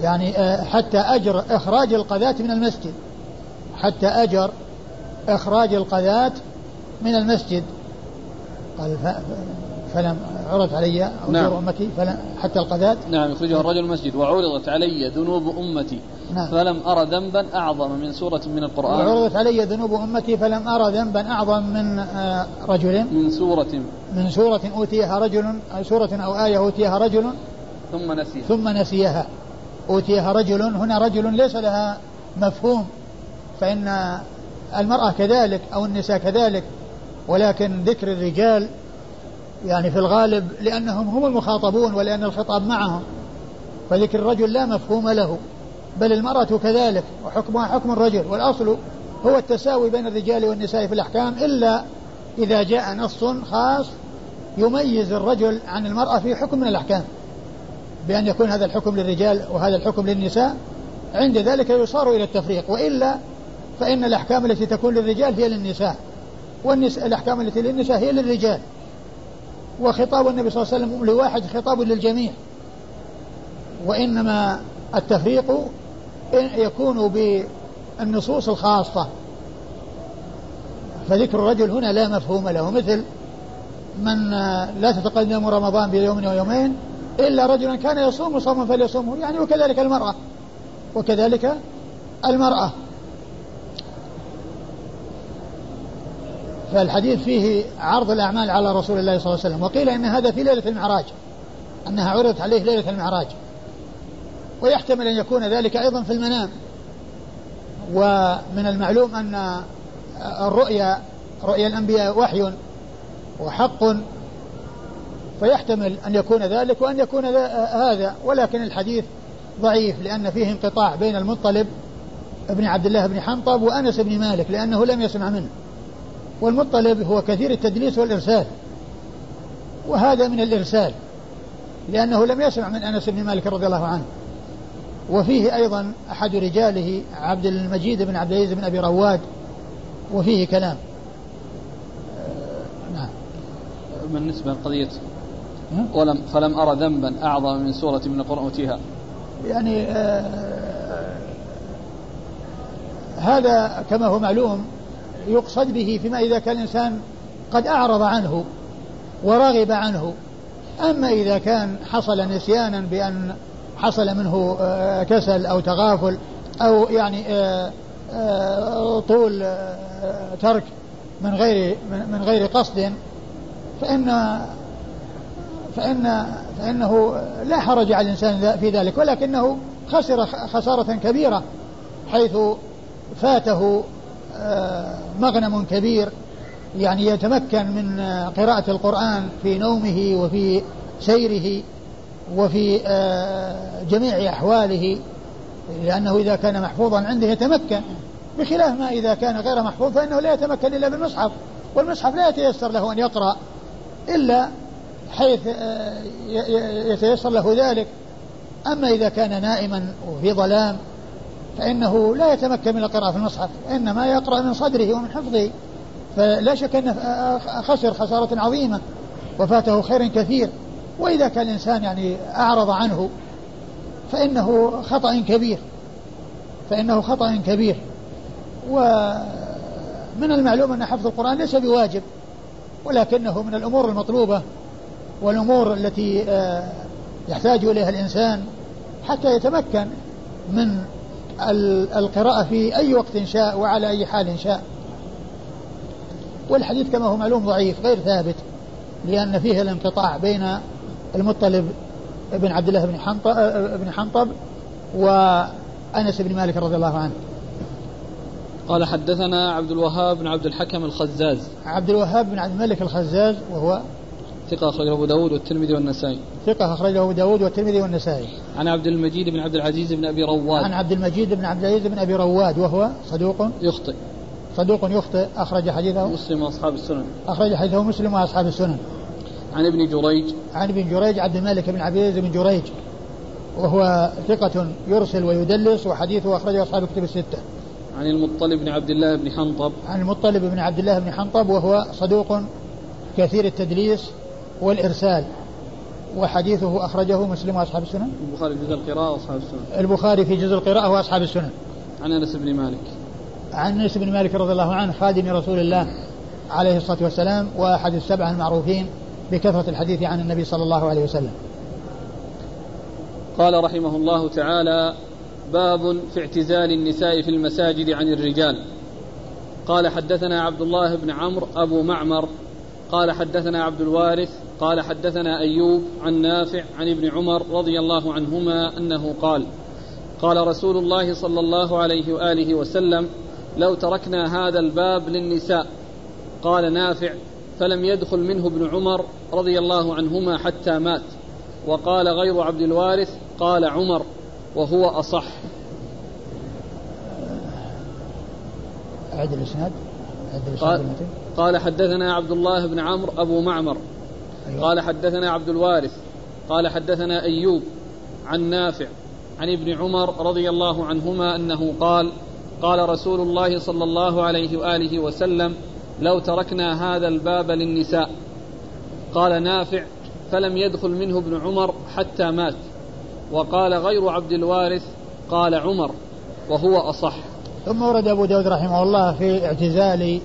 يعني آه، حتى أجر إخراج القذاة من المسجد. حتى أجر إخراج القذاة من المسجد. قال فلم عرضت علي نعم. أمتي فلم حتى القذاة نعم يخرجها الرجل المسجد. وعرضت علي ذنوب أمتي. نعم. فلم أرى ذنبا أعظم من سورة من القرآن. وعرضت علي ذنوب أمتي فلم أرى ذنبا أعظم من آه، رجل. من سورة. من سورة أوتيها رجل سورة أو آية أوتيها رجل. ثم نسيها. ثم نسيها. أوتيها رجل. هنا رجل ليس لها مفهوم. فإن المرأة كذلك أو النساء كذلك ولكن ذكر الرجال يعني في الغالب لأنهم هم المخاطبون ولأن الخطاب معهم. فذكر الرجل لا مفهوم له بل المرأة كذلك وحكمها حكم الرجل والأصل هو التساوي بين الرجال والنساء في الأحكام إلا إذا جاء نص خاص يميز الرجل عن المرأة في حكم من الأحكام بأن يكون هذا الحكم للرجال وهذا الحكم للنساء. عند ذلك يصار إلى التفريق وإلا فإن الأحكام التي تكون للرجال هي للنساء والنساء الأحكام التي للنساء هي للرجال. وخطاب النبي صلى الله عليه وسلم لواحد خطاب للجميع. وإنما التفريق يكون بالنصوص الخاصة. فذكر الرجل هنا لا مفهوم له مثل من لا تتقدم رمضان بيوم ويومين إلا رجلا كان يصوم صوما فليصومه يعني وكذلك المرأة. وكذلك المرأة. فالحديث فيه عرض الأعمال على رسول الله صلى الله عليه وسلم. وقيل إن هذا في ليلة المعراج أنها عرضت عليه ليلة المعراج. ويحتمل أن يكون ذلك أيضا في المنام. ومن المعلوم أن الرؤيا رؤيا الأنبياء وحي وحق. فيحتمل أن يكون ذلك وأن يكون هذا. ولكن الحديث ضعيف لأن فيه انقطاع بين المطلب ابن عبد الله بن حنطب وأنس بن مالك لأنه لم يسمع منه. والمطلب هو كثير التدليس والإرسال. وهذا من الإرسال لأنه لم يسمع من أنس بن مالك رضي الله عنه. وفيه أيضا أحد رجاله عبد المجيد بن عبد العزيز بن أبي رواد وفيه كلام. نعم. بالنسبة لقضية ولم فلم أرى ذنبا أعظم من سورة من القرآن أوتيها. يعني آه هذا كما هو معلوم يقصد به فيما إذا كان الإنسان قد أعرض عنه ورغب عنه. أما إذا كان حصل نسيانا بأن حصل منه آه، كسل أو تغافل أو يعني آه، آه، طول ترك من غير من غير قصد فإن فإن فإنه لا حرج على الإنسان في ذلك ولكنه خسر خسارة كبيرة حيث فاته مغنم كبير يعني يتمكن من قراءة القرآن في نومه وفي سيره وفي آه، جميع أحواله لأنه إذا كان محفوظا عنده يتمكن بخلاف ما إذا كان غير محفوظ فإنه لا يتمكن إلا بالمصحف والمصحف لا يتيسر له أن يقرأ إلا حيث آه، يتيسر له ذلك. أما إذا كان نائما وفي ظلام فإنه لا يتمكن من القراءة في المصحف إنما يقرأ من صدره ومن حفظه. فلا شك أنه خسر خسارة عظيمة وفاته خير كثير. وإذا كان الإنسان يعني أعرض عنه فإنه خطأ كبير فإنه خطأ كبير. ومن المعلوم أن حفظ القرآن ليس بواجب ولكنه من الأمور المطلوبة والأمور التي آه، يحتاج إليها الإنسان حتى يتمكن من القراءة في أي وقت شاء وعلى أي حال شاء. والحديث كما هو معلوم ضعيف غير ثابت لأن فيه الانقطاع بين المطلب بن عبد الله بن حنطب, بن حنطب وأنس بن مالك رضي الله عنه. قال حدثنا عبد الوهاب بن عبد الحكم الخزاز. عبد الوهاب بن عبد الملك الخزاز وهو ثقة أخرجه أبو داود والترمذي والنسائي. ثقة أخرجه أبو داود والترمذي والنسائي. عن عبد المجيد بن عبد العزيز بن أبي رواد. عن عبد المجيد بن عبد العزيز بن أبي رواد وهو صدوق يخطئ. صدوق يخطئ أخرج حديثه. مسلم وأصحاب السنن. أخرج حديثه مسلم وأصحاب السنن. عن ابن جريج. عن ابن جريج عبد الملك بن عبد العزيز بن جريج وهو ثقة يرسل ويدلس وحديثه أخرجه أصحاب الكتب الستة. عن المطلب بن عبد الله بن حنطب. عن المطلب بن عبد الله بن حنطب وهو صدوق كثير التدليس والإرسال وحديثه أخرجه مسلم وأصحاب السنن. البخاري في جزء القراءة وأصحاب السنن. البخاري في جزء القراءة وأصحاب السنن. عن أنس بن مالك. عن أنس بن مالك رضي الله عنه خادم رسول الله عليه الصلاة والسلام وأحد السبعة المعروفين بكثرة الحديث عن النبي صلى الله عليه وسلم. قال رحمه الله تعالى باب في اعتزال النساء في المساجد عن الرجال قال حدثنا عبد الله بن عمرو أبو معمر قال حدثنا عبد الوارث قال حدثنا أيوب عن نافع عن ابن عمر رضي الله عنهما أنه قال قال رسول الله صلى الله عليه وآله وسلم لو تركنا هذا الباب للنساء قال نافع فلم يدخل منه ابن عمر رضي الله عنهما حتى مات وقال غير عبد الوارث قال عمر وهو أصح أعد الإسناد؟ قال, قال حدثنا عبد الله بن عمرو أبو معمر. أيوة. قال حدثنا عبد الوارث. قال حدثنا أيوب عن نافع عن ابن عمر رضي الله عنهما أنه قال قال رسول الله صلى الله عليه وآله وسلم لو تركنا هذا الباب للنساء. قال نافع فلم يدخل منه ابن عمر حتى مات. وقال غير عبد الوارث قال عمر وهو أصح. ثم ورد أبو داود رحمه الله في اعتزال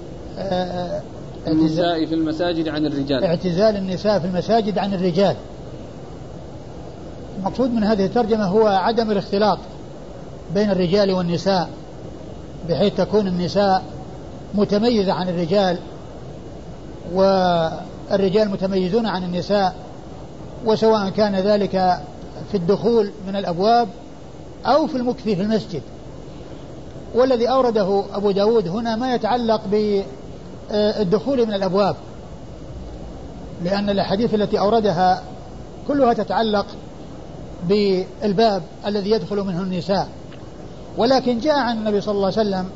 النساء في المساجد عن الرجال. اعتزال النساء في المساجد عن الرجال. المقصود من هذه الترجمة هو عدم الاختلاط بين الرجال والنساء بحيث تكون النساء متميزة عن الرجال والرجال متميزون عن النساء وسواء كان ذلك في الدخول من الأبواب أو في المكث في المسجد. والذي أورده أبو داود هنا ما يتعلق بالدخول من الأبواب. لأن الأحاديث التي أوردها كلها تتعلق بالباب الذي يدخل منه النساء. ولكن جاء عن النبي صلى الله عليه وسلم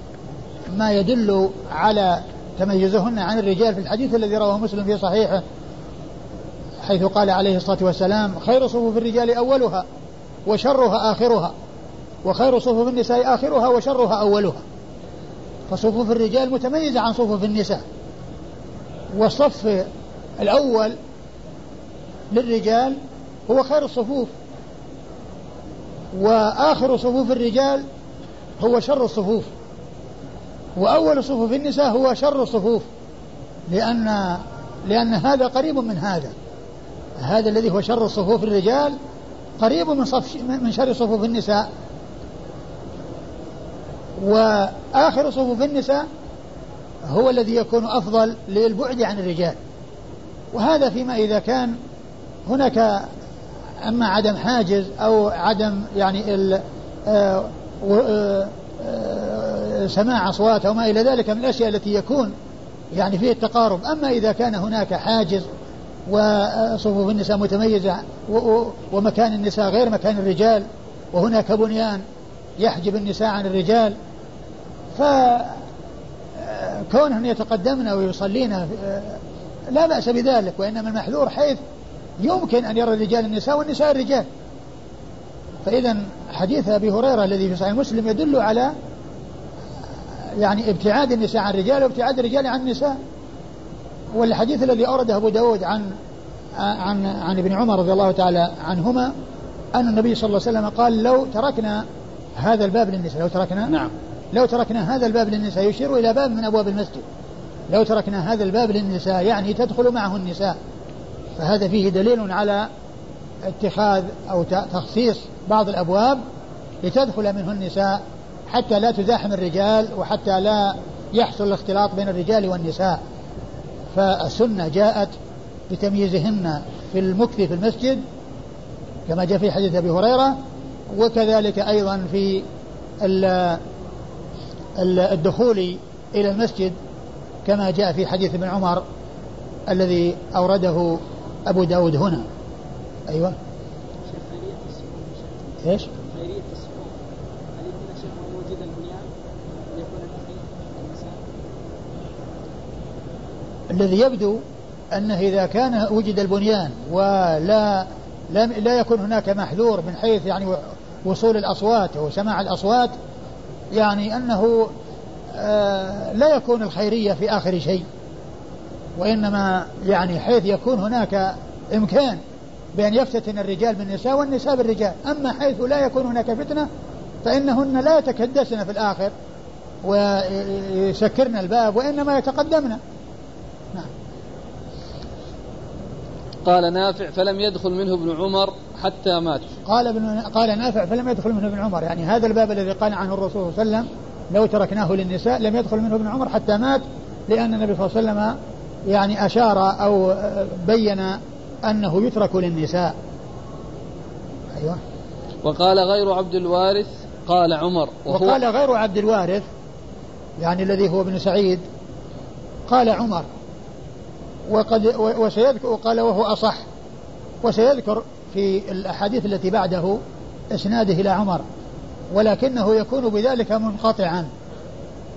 ما يدل على تميزهن عن الرجال في الحديث الذي رواه مسلم في صحيحه حيث قال عليه الصلاة والسلام خير صفوف الرجال أولها وشرها آخرها وخير صفوف النساء آخرها وشرها أولها. فصفوف الرجال متميزة عن صفوف النساء. والصف الأول للرجال هو خير الصفوف وآخر صفوف الرجال هو شر الصفوف وأول صفوف النساء هو شر الصفوف لأن لأن هذا قريب من هذا. هذا الذي هو شر صفوف الرجال قريب من صف من شر صفوف النساء. وآخر صفوف النساء هو الذي يكون أفضل للبعد عن الرجال. وهذا فيما إذا كان هناك أما عدم حاجز أو عدم يعني ال آه، آه، آه، سماع أصوات أو ما إلى ذلك من الأشياء التي يكون يعني فيه التقارب. أما إذا كان هناك حاجز وصفوف النساء متميزة ومكان النساء غير مكان الرجال وهناك بنيان يحجب النساء عن الرجال فكونهن يتقدمن ويصلين لا بأس بذلك وإنما المحذور حيث يمكن أن يرى الرجال النساء والنساء الرجال. فإذا حديث أبي هريرة الذي في صحيح مسلم يدل على يعني ابتعاد النساء عن الرجال وابتعاد الرجال عن النساء. والحديث الذي أورده أبو داود عن عن عن ابن عمر رضي الله تعالى عنهما أن النبي صلى الله عليه وسلم قال لو تركنا هذا الباب للنساء لو تركنا نعم. لو تركنا هذا الباب للنساء يشير إلى باب من أبواب المسجد. لو تركنا هذا الباب للنساء يعني تدخل معه النساء. فهذا فيه دليل على اتخاذ أو تخصيص بعض الأبواب لتدخل منه النساء حتى لا تزاحم الرجال وحتى لا يحصل الاختلاط بين الرجال والنساء. فالسنة جاءت بتمييزهن في المكث في المسجد كما جاء في حديث أبي هريرة وكذلك أيضا في الدخول إلى المسجد كما جاء في حديث ابن عمر الذي أورده أبو داود هنا. أيوة. ليكون الذي يبدو أنه إذا كان وجد البنيان ولا لم لا يكون هناك محذور من حيث يعني وصول الأصوات وسماع الأصوات يعني أنه آه لا يكون الخيرية في آخر شيء وإنما يعني حيث يكون هناك إمكان بأن يفتتن الرجال بالنساء والنساء بالرجال. أما حيث لا يكون هناك فتنة فإنهن لا يتكدسن في الآخر ويسكرن الباب وإنما يتقدمن. نعم. قال نافع فلم يدخل منه ابن عمر حتى مات قال ابن قال نافع فلم يدخل منه ابن عمر. يعني هذا الباب الذي قال عنه الرسول صلى الله عليه وسلم لو تركناه للنساء لم يدخل منه ابن عمر حتى مات لأن النبي صلى الله عليه وسلم يعني أشار أو بين أنه يترك للنساء. أيوة. وقال غير عبد الوارث قال عمر وهو وقال غير عبد الوارث يعني الذي هو ابن سعيد قال عمر. وقد وسيذكر وقال وهو أصح. وسيذكر في الأحاديث التي بعده إسناده إلى عمر ولكنه يكون بذلك منقطعا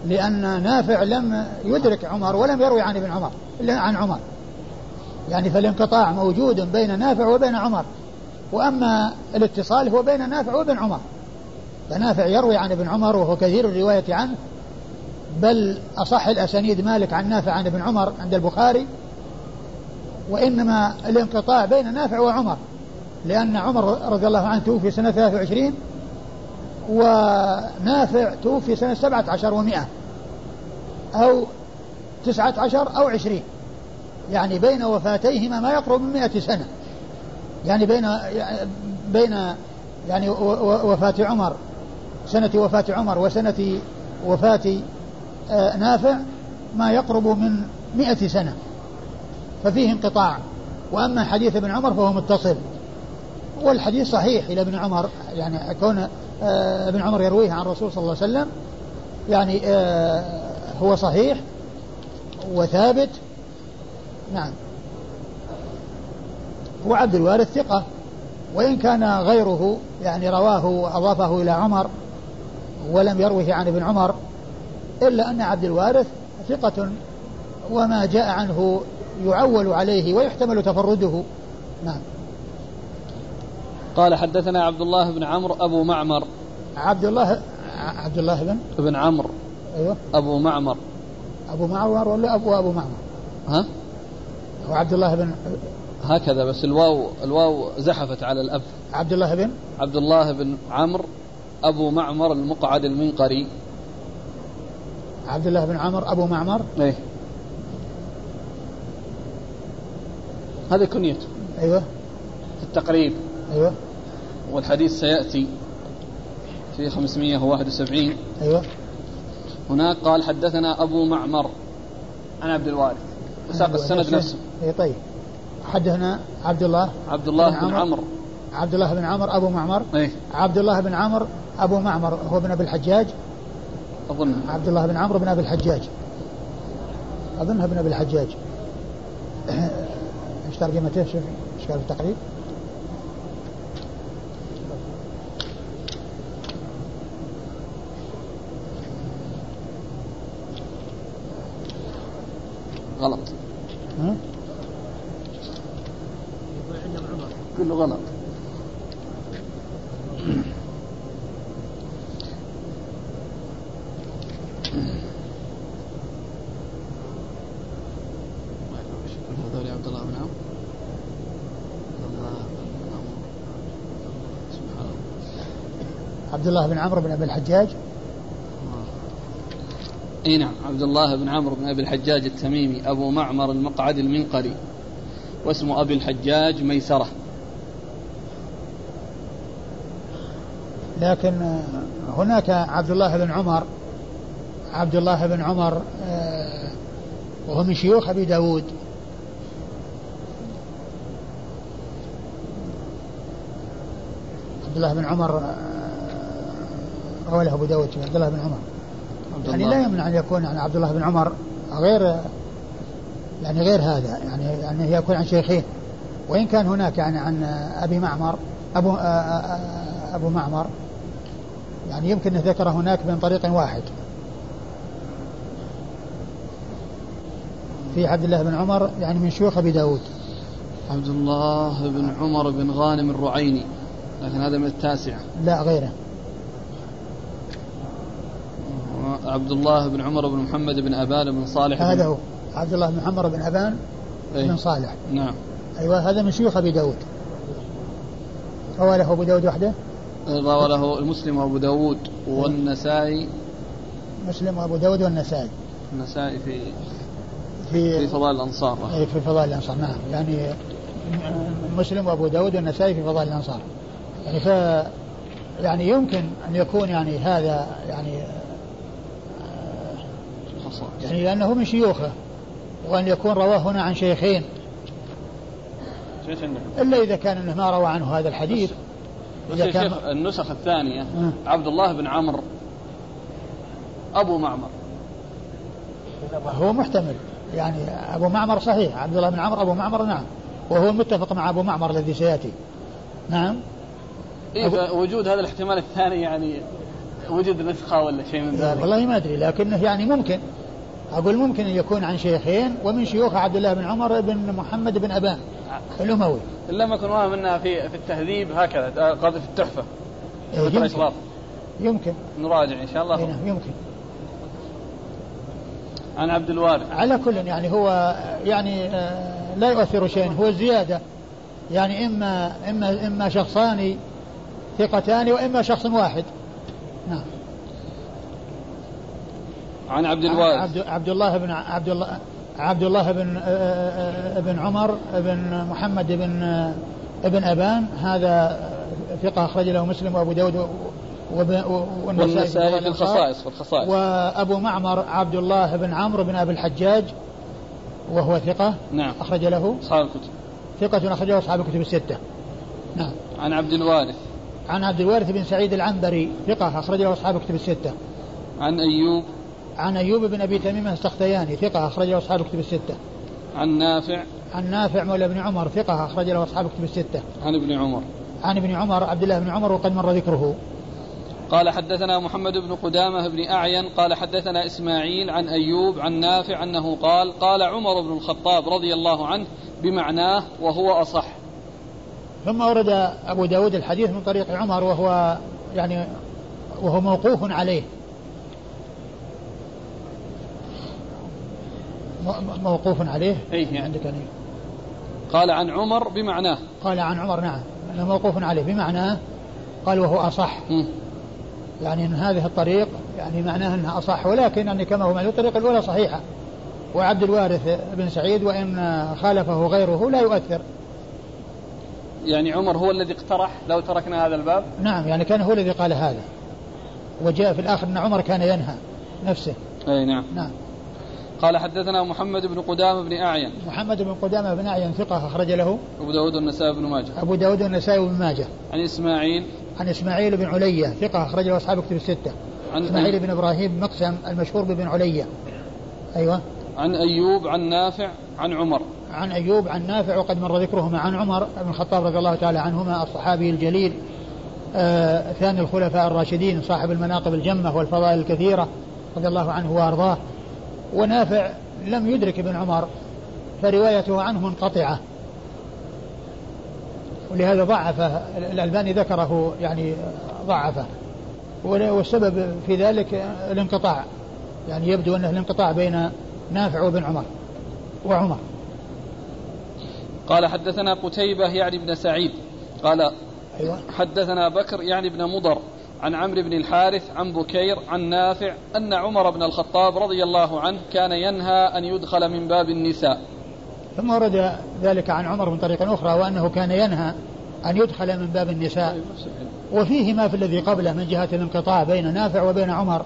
لأن نافع لم يدرك عمر ولم يروي عن ابن عمر إلا عن عمر. يعني فالانقطاع موجود بين نافع وبين عمر وأما الاتصال هو بين نافع وبين عمر. فنافع يروي عن ابن عمر وهو كثير الرواية عنه بل أصح الأسانيد مالك عن نافع عن ابن عمر عند البخاري وإنما الانقطاع بين نافع وعمر. لأن عمر رضي الله عنه توفي سنة 23 ونافع توفي سنة 17 ومئة أو تسعة عشر أو عشرين يعني بين وفاتيهما ما يقرب من مئة سنة يعني بين بين يعني وفاة عمر سنة وفاة عمر وسنة وفاة آه، نافع ما يقرب من مئة سنة ففيه انقطاع وأما حديث ابن عمر فهو متصل والحديث صحيح إلى ابن عمر يعني كون آه، ابن عمر يرويه عن الرسول صلى الله عليه وسلم يعني آه، هو صحيح وثابت. نعم. وعبد الوارث ثقة وإن كان غيره يعني رواه وأضافه إلى عمر ولم يروه عن ابن عمر إلا أن عبد الوارث ثقة وما جاء عنه يعول عليه ويحتمل تفرده. نعم. قال حدثنا عبد الله بن عمرو أبو معمر. عبد الله عبد الله بن؟ بن عمرو. أيوه. أبو معمر. أبو معمر ولا أبو أبو معمر؟ ها؟ هو عبد الله بن هكذا بس الواو الواو زحفت على الأب. عبد الله بن؟ عبد الله بن عمرو أبو معمر المقعد المنقري. عبد الله بن عمر أبو معمر؟ إيه. هذه كنيته. أيوه. في التقريب. أيوه. والحديث سيأتي في 571 أيوه. هناك قال حدثنا أبو معمر عن عبد الوارث. وساق أيوة. السند نفسه. اي طيب. حدثنا عبد الله عبد الله بن, عمرو عبد الله بن عمر أبو معمر. إيه. عبد الله بن عمر أبو معمر. هو ابن أبي الحجاج. أظن. عبد الله بن عمرو بن أبي الحجاج. اظنها ابن أبي الحجاج. إيش ترجمته؟ شوف إيش قال في التقريب؟ بن عمرو بن أبي الحجاج؟ إي نعم عبد الله بن عمرو بن أبي الحجاج التميمي أبو معمر المقعد المنقري واسم أبي الحجاج ميسرة. لكن هناك عبد الله بن عمر عبد الله بن عمر آه، وهو من شيوخ أبي داود. عبد الله بن عمر آه، رواه أبو داود عبد الله بن عمر. يعني لا يمنع أن يكون يعني عبد الله بن عمر غير يعني غير هذا يعني يعني يكون عن شيخين. وإن كان هناك يعني عن أبي معمر أبو أبو معمر يعني يمكن أن ذكر هناك من طريق واحد. في عبد الله بن عمر يعني من شيوخ أبي داود. عبد الله بن عمر بن غانم الرعيني لكن هذا من التاسعة. لا غيره. عبد الله بن عمر بن محمد بن أبان بن صالح هذا هو. عبد الله بن عمر بن أبان أيه؟ بن صالح. نعم. أيوة هذا من شيوخ أبي داود. روى له أبو داود وحده؟ روى له المسلم وأبو داود والنسائي. مسلم وأبو داود والنسائي. النسائي في في في فضائل الأنصار. أي في فضائل الأنصار نعم. يعني مسلم وأبو داود والنسائي في فضائل الأنصار. يعني ف يعني يمكن أن يكون يعني هذا يعني يعني لأنه من شيوخه وأن يكون رواه هنا عن شيخين. إلا إذا كان أنه ما روى عنه هذا الحديث. إذا كان النسخ الثانية أه. عبد الله بن عمرو أبو معمر. هو محتمل. يعني أبو معمر صحيح عبد الله بن عمرو أبو معمر نعم. وهو المتفق مع أبو معمر الذي سيأتي. نعم. إيه وجود هذا الاحتمال الثاني يعني وجود نسخة ولا شيء من ذلك. والله ما أدري لكنه يعني ممكن. أقول ممكن أن يكون عن شيخين ومن شيوخ عبد الله بن عمر بن محمد بن أبان الأموي. إلا ما كنا منها في في التهذيب هكذا قصدي في التحفة. إيه يمكن. يمكن. نراجع إن شاء الله. نعم يمكن. عن عبد الوارث. على كل يعني هو يعني آه، لا يؤثر شيء هو الزيادة يعني إما إما إما شخصان ثقتان وإما شخص واحد. نعم. عن عبد الوارث عبد, عبد الله بن عبد الله عبد الله بن آه، آه، آه، بن عمر بن محمد بن ابن أبان. هذا ثقة أخرج له مسلم وأبو داود والنسائي في الخصائص في الخصائص. وأبو معمر عبد الله بن عمرو بن أبي الحجاج وهو ثقة نعم. أخرج له. أصحاب الكتب. ثقة أخرجه أصحاب الكتب الستة. نعم. عن عبد الوارث. عن عبد الوارث بن سعيد العنبري ثقة أخرج له أصحاب الكتب الستة. عن أيوب. عن أيوب بن أبي تميم السختياني ثقة أخرج له أصحاب الكتب الستة. عن نافع عن نافع مولى بن عمر ثقة أخرج له أصحاب الكتب الستة. عن ابن عمر عن ابن عمر عبد الله بن عمر وقد مر ذكره. قال حدثنا محمد بن قدامة بن أعين قال حدثنا إسماعيل عن أيوب عن نافع أنه قال قال عمر بن الخطاب رضي الله عنه بمعناه وهو أصح ثم ورد أبو داود الحديث من طريق عمر وهو يعني وهو موقوف عليه موقوف عليه؟ أي يعني عندك أني. قال عن عمر بمعناه. قال عن عمر نعم. موقوف عليه. بمعناه قال وهو أصح. م. يعني أن هذه الطريق يعني معناه أنها أصح. ولكن يعني كما هو الطريق الأولى صحيحة. وعبد الوارث بن سعيد وإن خالفه غيره لا يؤثر. يعني عمر هو الذي اقترح لو تركنا هذا الباب؟ نعم يعني كان هو الذي قال هذا. وجاء في الآخر أن عمر كان ينهى نفسه. أي نعم. نعم. قال حدثنا محمد بن قدامة بن أعين. محمد بن قدامة بن أعين ثقة أخرج له. أبو داود والنسائي بن ماجه. أبو داود والنسائي بن ماجه. عن إسماعيل. عن إسماعيل بن علية ثقة أخرج له أصحاب كتب الستة. عن إسماعيل بن إبراهيم مقسم المشهور بن علية أيوه. عن أيوب عن نافع عن عمر. عن أيوب عن نافع وقد مر ذكرهما. عن عمر بن الخطاب رضي الله تعالى عنهما الصحابي الجليل آه ثاني الخلفاء الراشدين صاحب المناقب الجمة والفضائل الكثيرة رضي الله عنه وأرضاه. ونافع لم يدرك ابن عمر فروايته عنه منقطعة. ولهذا ضعفه الألباني ذكره يعني ضعفه. والسبب في ذلك الانقطاع. يعني يبدو أنه الانقطاع بين نافع وابن عمر وعمر. قال حدثنا قتيبة يعني بن سعيد. قال أيوة. حدثنا بكر يعني بن مضر. عن عمرو بن الحارث عن بكير عن نافع أن عمر بن الخطاب رضي الله عنه كان ينهى أن يدخل من باب النساء. ثم ورد ذلك عن عمر من طريق أخرى وأنه كان ينهى أن يدخل من باب النساء. وفيه ما في الذي قبله من جهة الانقطاع بين نافع وبين عمر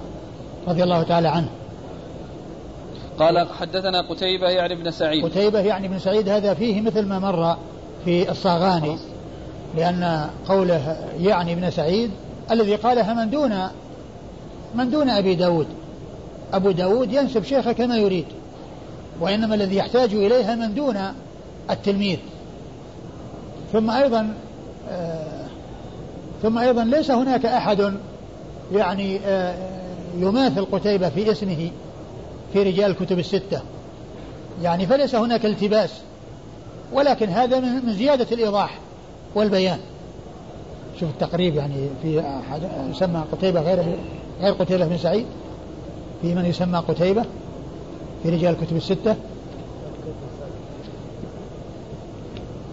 رضي الله تعالى عنه. قال حدثنا قتيبة يعني بن سعيد. قتيبة يعني بن سعيد هذا فيه مثل ما مر في الصاغاني لأن قوله يعني ابن سعيد الذي قالها من دون من دون أبي داود. أبو داود ينسب شيخه كما يريد وإنما الذي يحتاج إليها من دون التلميذ. ثم أيضا آه ثم أيضا ليس هناك أحد يعني آه يماثل قتيبة في اسمه في رجال الكتب الستة. يعني فليس هناك التباس ولكن هذا من زيادة الإيضاح والبيان. شوف التقريب يعني في أحد يسمى قتيبة غير غير قتيبة بن سعيد. في من يسمى قتيبة؟ في رجال الكتب الستة.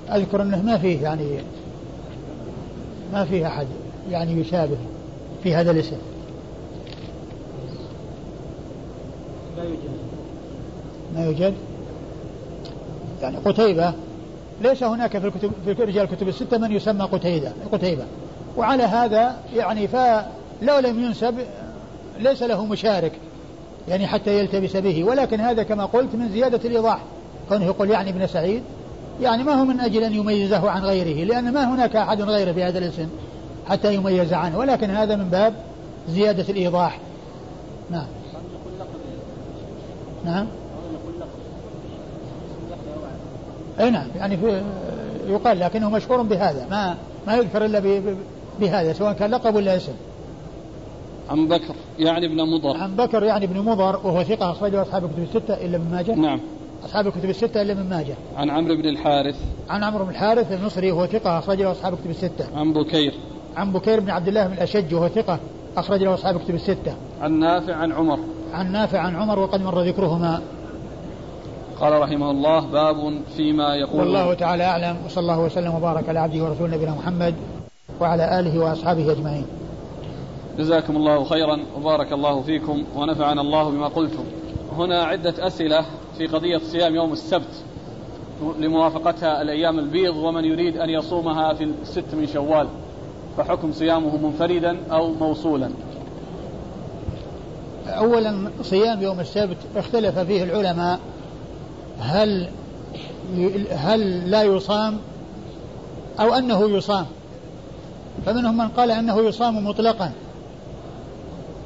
أذكر أنه ما فيه يعني ما فيه أحد يعني يشابه في هذا الاسم. لا يوجد. ما يوجد؟ يعني قتيبة ليس هناك في الكتب في رجال الكتب الستة من يسمى قتيبة قتيبة. وعلى هذا يعني فلو لم ينسب ليس له مشارك يعني حتى يلتبس به. ولكن هذا كما قلت من زيادة الإيضاح. كونه يقول يعني ابن سعيد يعني ما هو من أجل أن يميزه عن غيره لأن ما هناك أحد غيره في هذا الاسم حتى يميز عنه. ولكن هذا من باب زيادة الإيضاح. نعم. نعم. اي نعم يعني في يقال لكنه مشهور بهذا ما ما يذكر إلا بهذا سواء كان لقب ولا اسم. عن بكر يعني ابن مضر. عن بكر يعني ابن مضر وهو ثقة أخرجه أصحاب الكتب الستة إلا من ماجه. نعم. أصحاب الكتب الستة إلا من ماجه. عن عمرو بن الحارث. عن عمرو بن الحارث المصري وهو ثقة أخرج له أصحاب الكتب الستة. عن بكير. عن بكير بن عبد الله بن الأشج وهو ثقة أخرج له أصحاب الكتب الستة. عن نافع عن عمر. عن نافع عن عمر وقد مر ذكرهما. قال رحمه الله باب فيما يقول والله تعالى أعلم وصلى الله وسلم وبارك على عبده ورسوله نبينا محمد وعلى آله وأصحابه أجمعين. جزاكم الله خيرا وبارك الله فيكم ونفعنا الله بما قلتم. هنا عدة أسئلة في قضية صيام يوم السبت لموافقتها الأيام البيض ومن يريد أن يصومها في الست من شوال فحكم صيامه منفردا أو موصولا. أولا صيام يوم السبت اختلف فيه العلماء هل هل لا يصام أو أنه يصام؟ فمنهم من قال أنه يصام مطلقا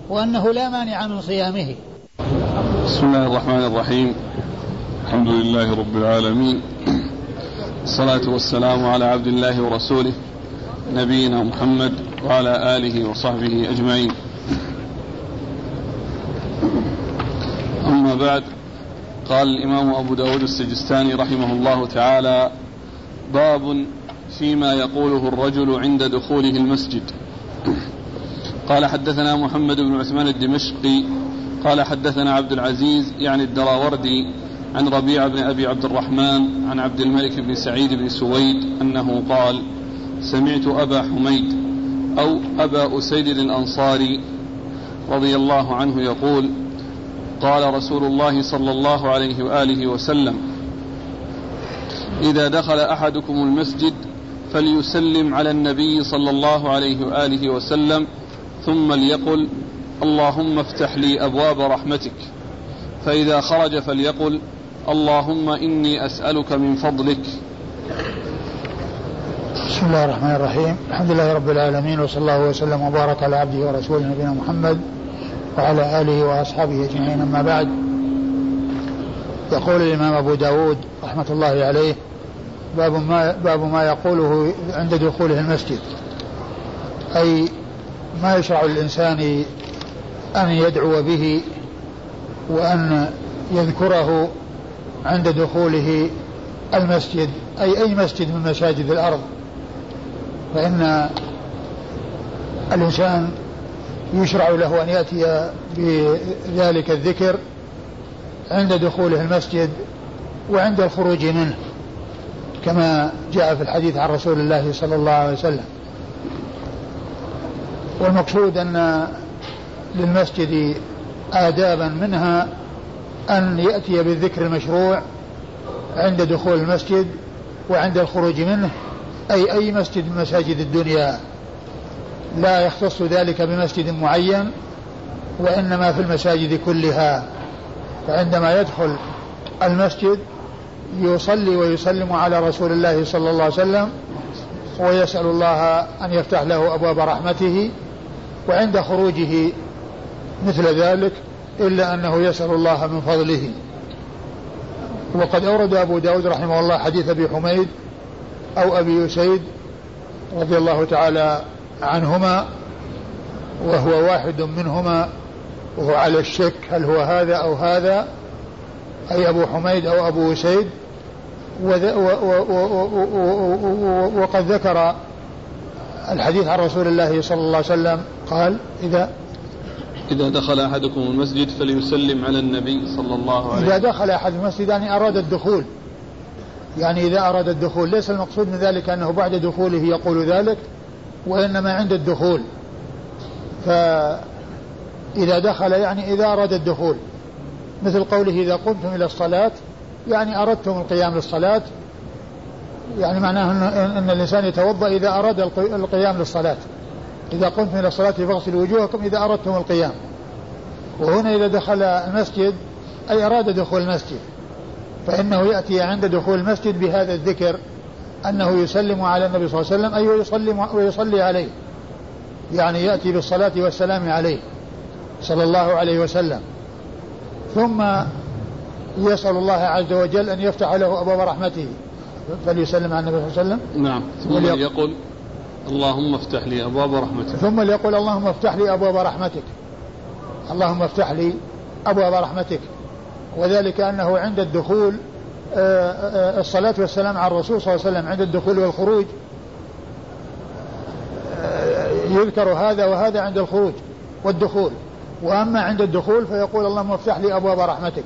وأنه لا مانع من صيامه. بسم الله الرحمن الرحيم. الحمد لله رب العالمين. الصلاة والسلام على عبد الله ورسوله نبينا محمد وعلى آله وصحبه أجمعين. أما بعد قال الإمام أبو داود السجستاني رحمه الله تعالى باب فيما يقوله الرجل عند دخوله المسجد. قال حدثنا محمد بن عثمان الدمشقي قال حدثنا عبد العزيز يعني الدراوردي عن ربيع بن أبي عبد الرحمن عن عبد الملك بن سعيد بن سويد أنه قال سمعت أبا حميد أو أبا أسيد الأنصاري رضي الله عنه يقول قال رسول الله صلى الله عليه وآله وسلم إذا دخل أحدكم المسجد فليسلم على النبي صلى الله عليه وآله وسلم ثم ليقل اللهم افتح لي أبواب رحمتك. فإذا خرج فليقل اللهم إني أسألك من فضلك. بسم الله الرحمن الرحيم. الحمد لله رب العالمين وصلى الله وسلم وبارك على عبده ورسوله نبينا محمد وعلى آله وأصحابه أجمعين. أما بعد يقول الإمام أبو داود رحمة الله عليه باب ما, باب ما يقوله عند دخوله المسجد. أي ما يشرع للإنسان أن يدعو به وأن يذكره عند دخوله المسجد أي أي مسجد من مساجد الأرض. فإن الإنسان يشرع له أن يأتي بذلك الذكر عند دخوله المسجد وعند الخروج منه كما جاء في الحديث عن رسول الله صلى الله عليه وسلم. والمقصود أن للمسجد آدابا منها أن يأتي بالذكر المشروع عند دخول المسجد وعند الخروج منه أي أي مسجد من مساجد الدنيا. لا يختص ذلك بمسجد معين وإنما في المساجد كلها. فعندما يدخل المسجد يصلي ويسلم على رسول الله صلى الله عليه وسلم ويسأل الله أن يفتح له أبواب رحمته وعند خروجه مثل ذلك إلا أنه يسأل الله من فضله. وقد أورد أبو داود رحمه الله حديث أبي حميد أو أبي أسيد رضي الله تعالى عنهما وهو واحد منهما وهو على الشك هل هو هذا أو هذا أي أبو حميد أو أبو أسيد وقد ذكر الحديث عن رسول الله صلى الله عليه وسلم قال إذا إذا دخل أحدكم المسجد فليسلم على النبي صلى الله عليه وسلم إذا دخل أحد المسجد يعني أراد الدخول يعني إذا أراد الدخول ليس المقصود من ذلك أنه بعد دخوله يقول ذلك وإنما عند الدخول. فإذا دخل يعني إذا أراد الدخول. مثل قوله إذا قمتم إلى الصلاة يعني أردتم القيام للصلاة. يعني معناه أن, الإنسان يتوضأ إذا أراد القيام للصلاة. إذا قمتم إلى الصلاة فاغسلوا وجوهكم إذا أردتم القيام. وهنا إذا دخل المسجد أي أراد دخول المسجد فإنه يأتي عند دخول المسجد بهذا الذكر. أنه يسلم على النبي صلى الله عليه وسلم أي ويصلي, ويصلي عليه. يعني يأتي بالصلاة والسلام عليه صلى الله عليه وسلم. ثم يسأل الله عز وجل أن يفتح له أبواب رحمته. فليسلم على النبي صلى الله عليه وسلم. نعم. ثم يقول اللهم افتح لي أبواب رحمتك. ثم ليقول اللهم افتح لي أبواب رحمتك. اللهم افتح لي أبواب رحمتك. وذلك أنه عند الدخول الصلاة والسلام على الرسول صلى الله عليه وسلم عند الدخول والخروج. يذكر هذا وهذا عند الخروج والدخول. وأما عند الدخول فيقول اللهم افتح لي أبواب رحمتك.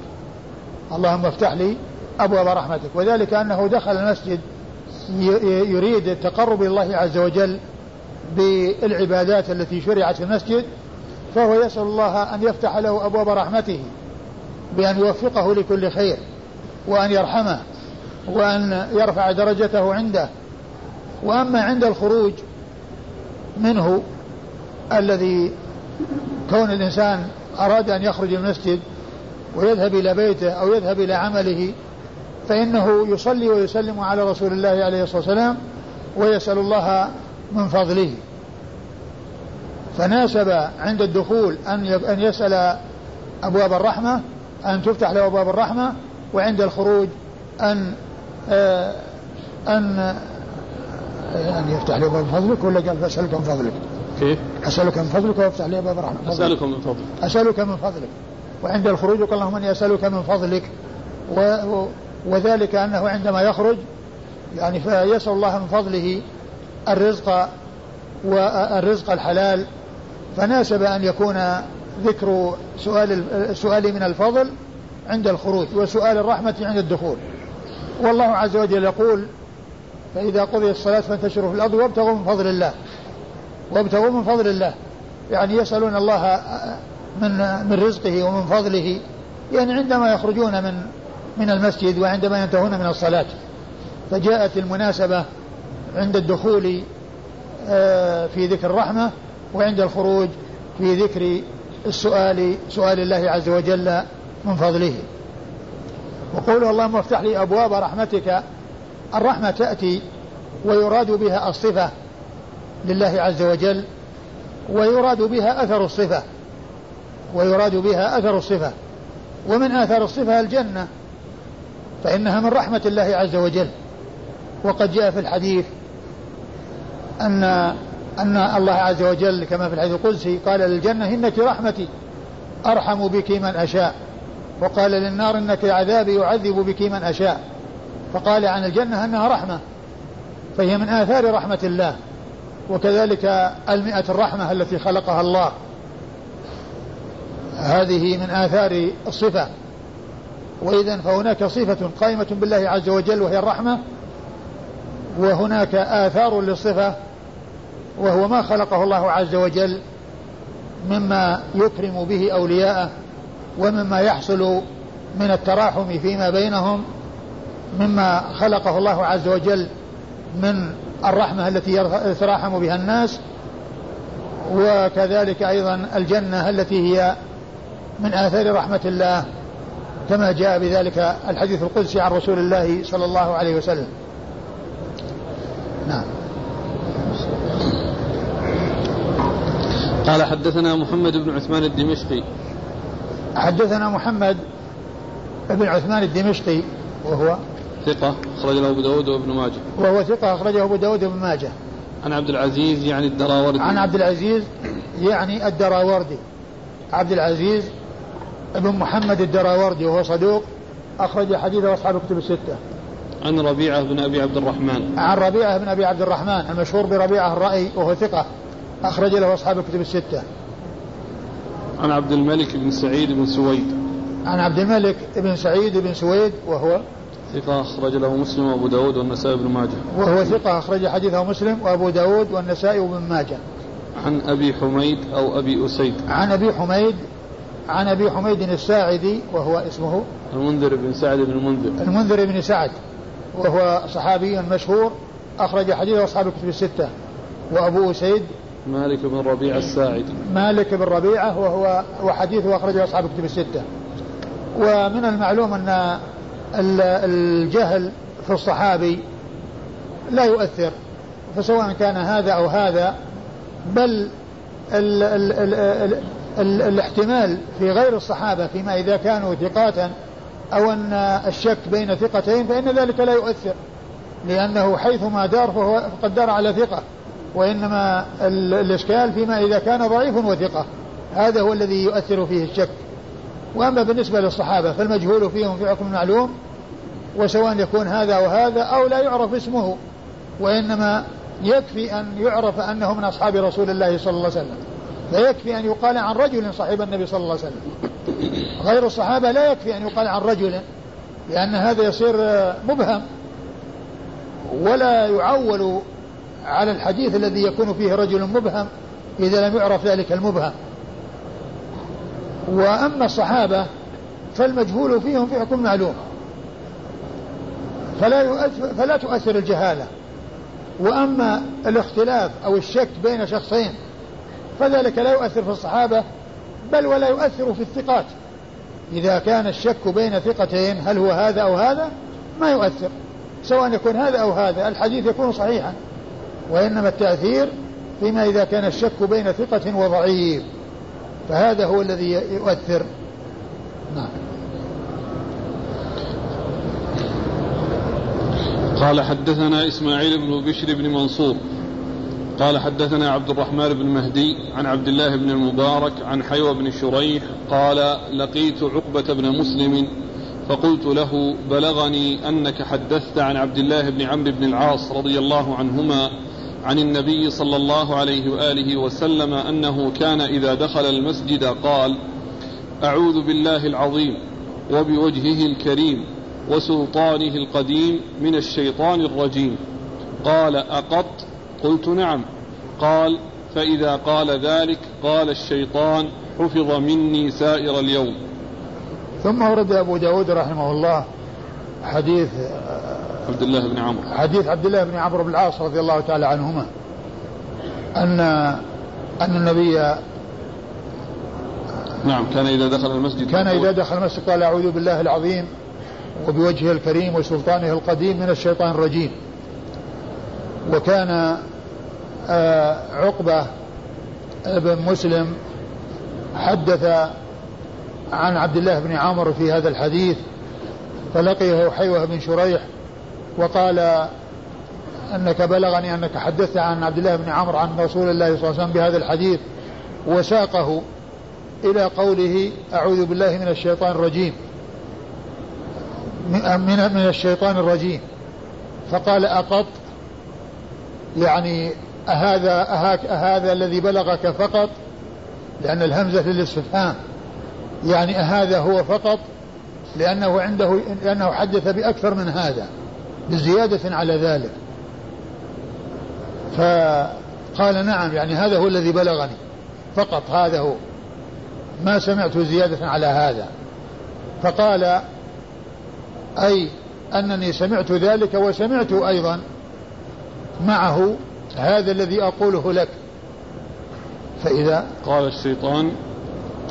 اللهم افتح لي أبواب رحمتك. وذلك أنه دخل المسجد يريد التقرب إلى الله عز وجل بالعبادات التي شرعت في المسجد فهو يسأل الله أن يفتح له أبواب رحمته بأن يوفقه لكل خير. وأن يرحمه وأن يرفع درجته عنده. وأما عند الخروج منه الذي كون الإنسان أراد أن يخرج المسجد ويذهب إلى بيته أو يذهب إلى عمله فإنه يصلي ويسلم على رسول الله عليه الصلاة والسلام ويسأل الله من فضله. فناسب عند الدخول أن أن يسأل أبواب الرحمة أن تفتح له أبواب الرحمة وعند الخروج أن آه، أن أن يفتح لي أبواب فضلك ولا قال فأسألك من فضلك؟ كيف؟ أسألك من فضلك وافتح لي أبواب الرحمة أسألك من فضلك. أسألك من فضلك. وعند الخروج يقول اللهم إني أسألك من فضلك. و وذلك أنه عندما يخرج يعني فيسأل الله من فضله الرزق والرزق الحلال. فناسب أن يكون ذكر سؤال السؤال من الفضل عند الخروج وسؤال الرحمة عند الدخول. والله عز وجل يقول فإذا قضي الصلاة فانتشروا في الأرض وابتغوا من فضل الله. وابتغوا من فضل الله. يعني يسألون الله من من رزقه ومن فضله. يعني عندما يخرجون من من المسجد وعندما ينتهون من الصلاة. فجاءت المناسبة عند الدخول آه، في ذكر الرحمة وعند الخروج في ذكر السؤال سؤال الله عز وجل من فضله. وقوله اللهم افتح لي أبواب رحمتك الرحمة تأتي ويراد بها الصفة لله عز وجل ويراد بها أثر الصفة ويراد بها أثر الصفة. ومن آثار الصفة الجنة فإنها من رحمة الله عز وجل. وقد جاء في الحديث أن أن الله عز وجل كما في الحديث القدسي قال للجنة إنك رحمتي أرحم بك من أشاء. وقال للنار إنك عذابي أعذب بك من أشاء. فقال عن الجنة أنها رحمة فهي من آثار رحمة الله وكذلك المئة الرحمة التي خلقها الله. هذه من آثار الصفة. وإذا فهناك صفة قائمة بالله عز وجل وهي الرحمة وهناك آثار للصفة وهو ما خلقه الله عز وجل مما يكرم به أولياءه. ومما يحصل من التراحم فيما بينهم مما خلقه الله عز وجل من الرحمة التي يتراحم بها الناس وكذلك أيضا الجنة التي هي من آثار رحمة الله كما جاء بذلك الحديث القدسي عن رسول الله صلى الله عليه وسلم. نعم. قال حدثنا محمد بن عثمان الدمشقي. حدثنا محمد بن عثمان الدمشقي وهو ثقة أخرج له أبو داود وابن ماجه. وهو ثقة أخرجه أبو داود وابن ماجه. عن عبد العزيز يعني الدراوردي. عن عبد العزيز يعني الدراوردي. عبد العزيز بن محمد الدراوردي وهو صدوق أخرج حديثه أصحاب الكتب الستة. عن ربيعة بن أبي عبد الرحمن. عن ربيعة بن أبي عبد الرحمن المشهور بربيعة الرأي وهو ثقة أخرج له أصحاب الكتب الستة. عن عبد الملك بن سعيد بن سويد. عن عبد الملك بن سعيد بن سويد وهو ثقة أخرج له مسلم وأبو داود والنسائي بن ماجه. وهو ثقة أخرج حديثه مسلم وأبو داود والنسائي وابن ماجه. عن أبي حميد أو أبي أسيد. عن أبي حميد عن أبي حميد الساعدي وهو اسمه المنذر بن سعد بن المنذر. المنذر بن سعد وهو صحابي مشهور أخرج حديثه أصحاب الكتب الستة وأبو أسيد مالك بن ربيعة الساعدي. مالك بن ربيعة وهو وحديثه أخرجه أصحاب الكتب الستة. ومن المعلوم أن الجهل في الصحابي لا يؤثر فسواء كان هذا أو هذا بل ال ال ال ال ال الاحتمال في غير الصحابة فيما إذا كانوا ثقاتا أو أن الشك بين ثقتين فإن ذلك لا يؤثر لأنه حيثما دار فهو قد دار على ثقة. وإنما الإشكال فيما إذا كان ضعيف وثقة. هذا هو الذي يؤثر فيه الشك. وأما بالنسبة للصحابة فالمجهول فيهم في حكم معلوم وسواء يكون هذا وهذا أو لا يعرف اسمه. وإنما يكفي أن يعرف أنه من أصحاب رسول الله صلى الله عليه وسلم. فيكفي أن يقال عن رجل صاحب النبي صلى الله عليه وسلم. غير الصحابة لا يكفي أن يقال عن رجل لأن هذا يصير مبهم ولا يعول على الحديث الذي يكون فيه رجل مبهم إذا لم يعرف ذلك المبهم. وأما الصحابة فالمجهول فيهم في حكم معلوم. فلا يؤثر فلا تؤثر الجهالة. وأما الاختلاف أو الشك بين شخصين فذلك لا يؤثر في الصحابة بل ولا يؤثر في الثقات. إذا كان الشك بين ثقتين هل هو هذا أو هذا؟ ما يؤثر. سواء يكون هذا أو هذا الحديث يكون صحيحا. وإنما التأثير فيما إذا كان الشك بين ثقة وضعيف. فهذا هو الذي يؤثر. نعم. قال حدثنا إسماعيل بن بشر بن منصور. قال حدثنا عبد الرحمن بن مهدي عن عبد الله بن المبارك عن حيوى بن شريح قال لقيت عقبة بن مسلم فقلت له بلغني أنك حدثت عن عبد الله بن عمرو بن العاص رضي الله عنهما عن النبي صلى الله عليه وآله وسلم أنه كان إذا دخل المسجد قال أعوذ بالله العظيم وبوجهه الكريم وسلطانه القديم من الشيطان الرجيم. قال أقط؟ قلت نعم. قال فإذا قال ذلك قال الشيطان حفظ مني سائر اليوم. ثم ورد أبو داود رحمه الله حديث عبد الله بن عمرو. حديث عبد الله بن عمرو بن العاص رضي الله تعالى عنهما أن أن النبي نعم كان إذا دخل المسجد كان إذا دخل المسجد قال أعوذ بالله العظيم وبوجهه الكريم وسلطانه القديم من الشيطان الرجيم. وكان آه، عقبة بن مسلم حدث عن عبد الله بن عمرو في هذا الحديث فلقيه حيوة بن شريح وقال أنك بلغني أنك حدثت عن عبد الله بن عمرو عن رسول الله صلى الله عليه وسلم بهذا الحديث وساقه إلى قوله أعوذ بالله من الشيطان الرجيم. من من الشيطان الرجيم. فقال أقط؟ يعني أهذا أهاك أهذا الذي بلغك فقط؟ لأن الهمزة للاستفهام. يعني أهذا هو فقط؟ لأنه عنده لأنه حدث بأكثر من هذا بزيادة على ذلك. فقال نعم يعني هذا هو الذي بلغني. فقط هذا هو. ما سمعت زيادة على هذا. فقال أي أنني سمعت ذلك وسمعت أيضا معه هذا الذي أقوله لك. فإذا قال الشيطان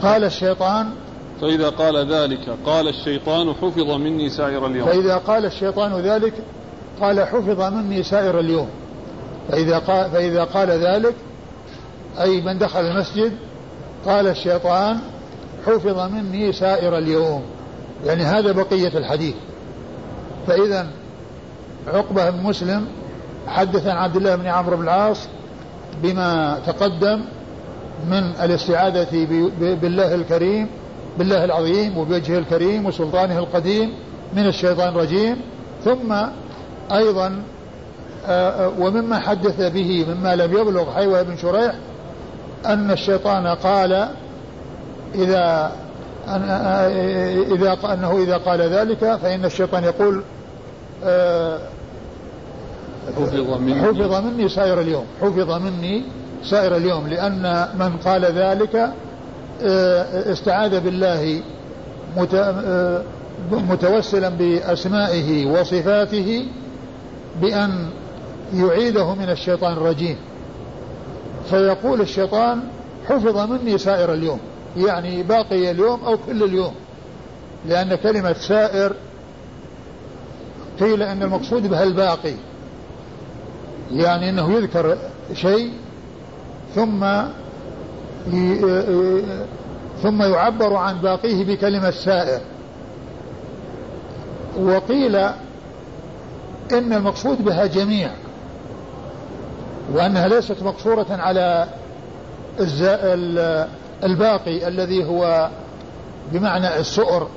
قال الشيطان فإذا قال ذلك قال الشيطان حفظ مني سائر اليوم. فإذا قال الشيطان ذلك قال حفظ مني سائر اليوم. فإذا قال, فإذا قال ذلك أي من دخل المسجد قال الشيطان حفظ مني سائر اليوم. يعني هذا بقية الحديث. فإذا عقبة بن مسلم حدث عن عبد الله بن عمرو بن العاص بما تقدم من الاستعاذة بالله الكريم بالله العظيم وبوجهه الكريم وسلطانه القديم من الشيطان الرجيم. ثم أيضا آه، آه، ومما حدث به مما لم يبلغ حيوة بن شريح أن الشيطان قال إذا آه، إذا أنه إذا قال ذلك فإن الشيطان يقول حفظ مني. حفظ مني سائر اليوم حفظ مني سائر اليوم لأن من قال ذلك استعاذ بالله متوسلا بأسمائه وصفاته بأن يعيده من الشيطان الرجيم. فيقول الشيطان حفظ مني سائر اليوم يعني باقي اليوم أو كل اليوم لأن كلمة سائر قيل أن المقصود بها الباقي يعني أنه يذكر شيء ثم ثم يعبر عن باقيه بكلمة سائر وقيل إن المقصود بها جميع وأنها ليست مقصورة على الباقي الذي هو بمعنى السؤر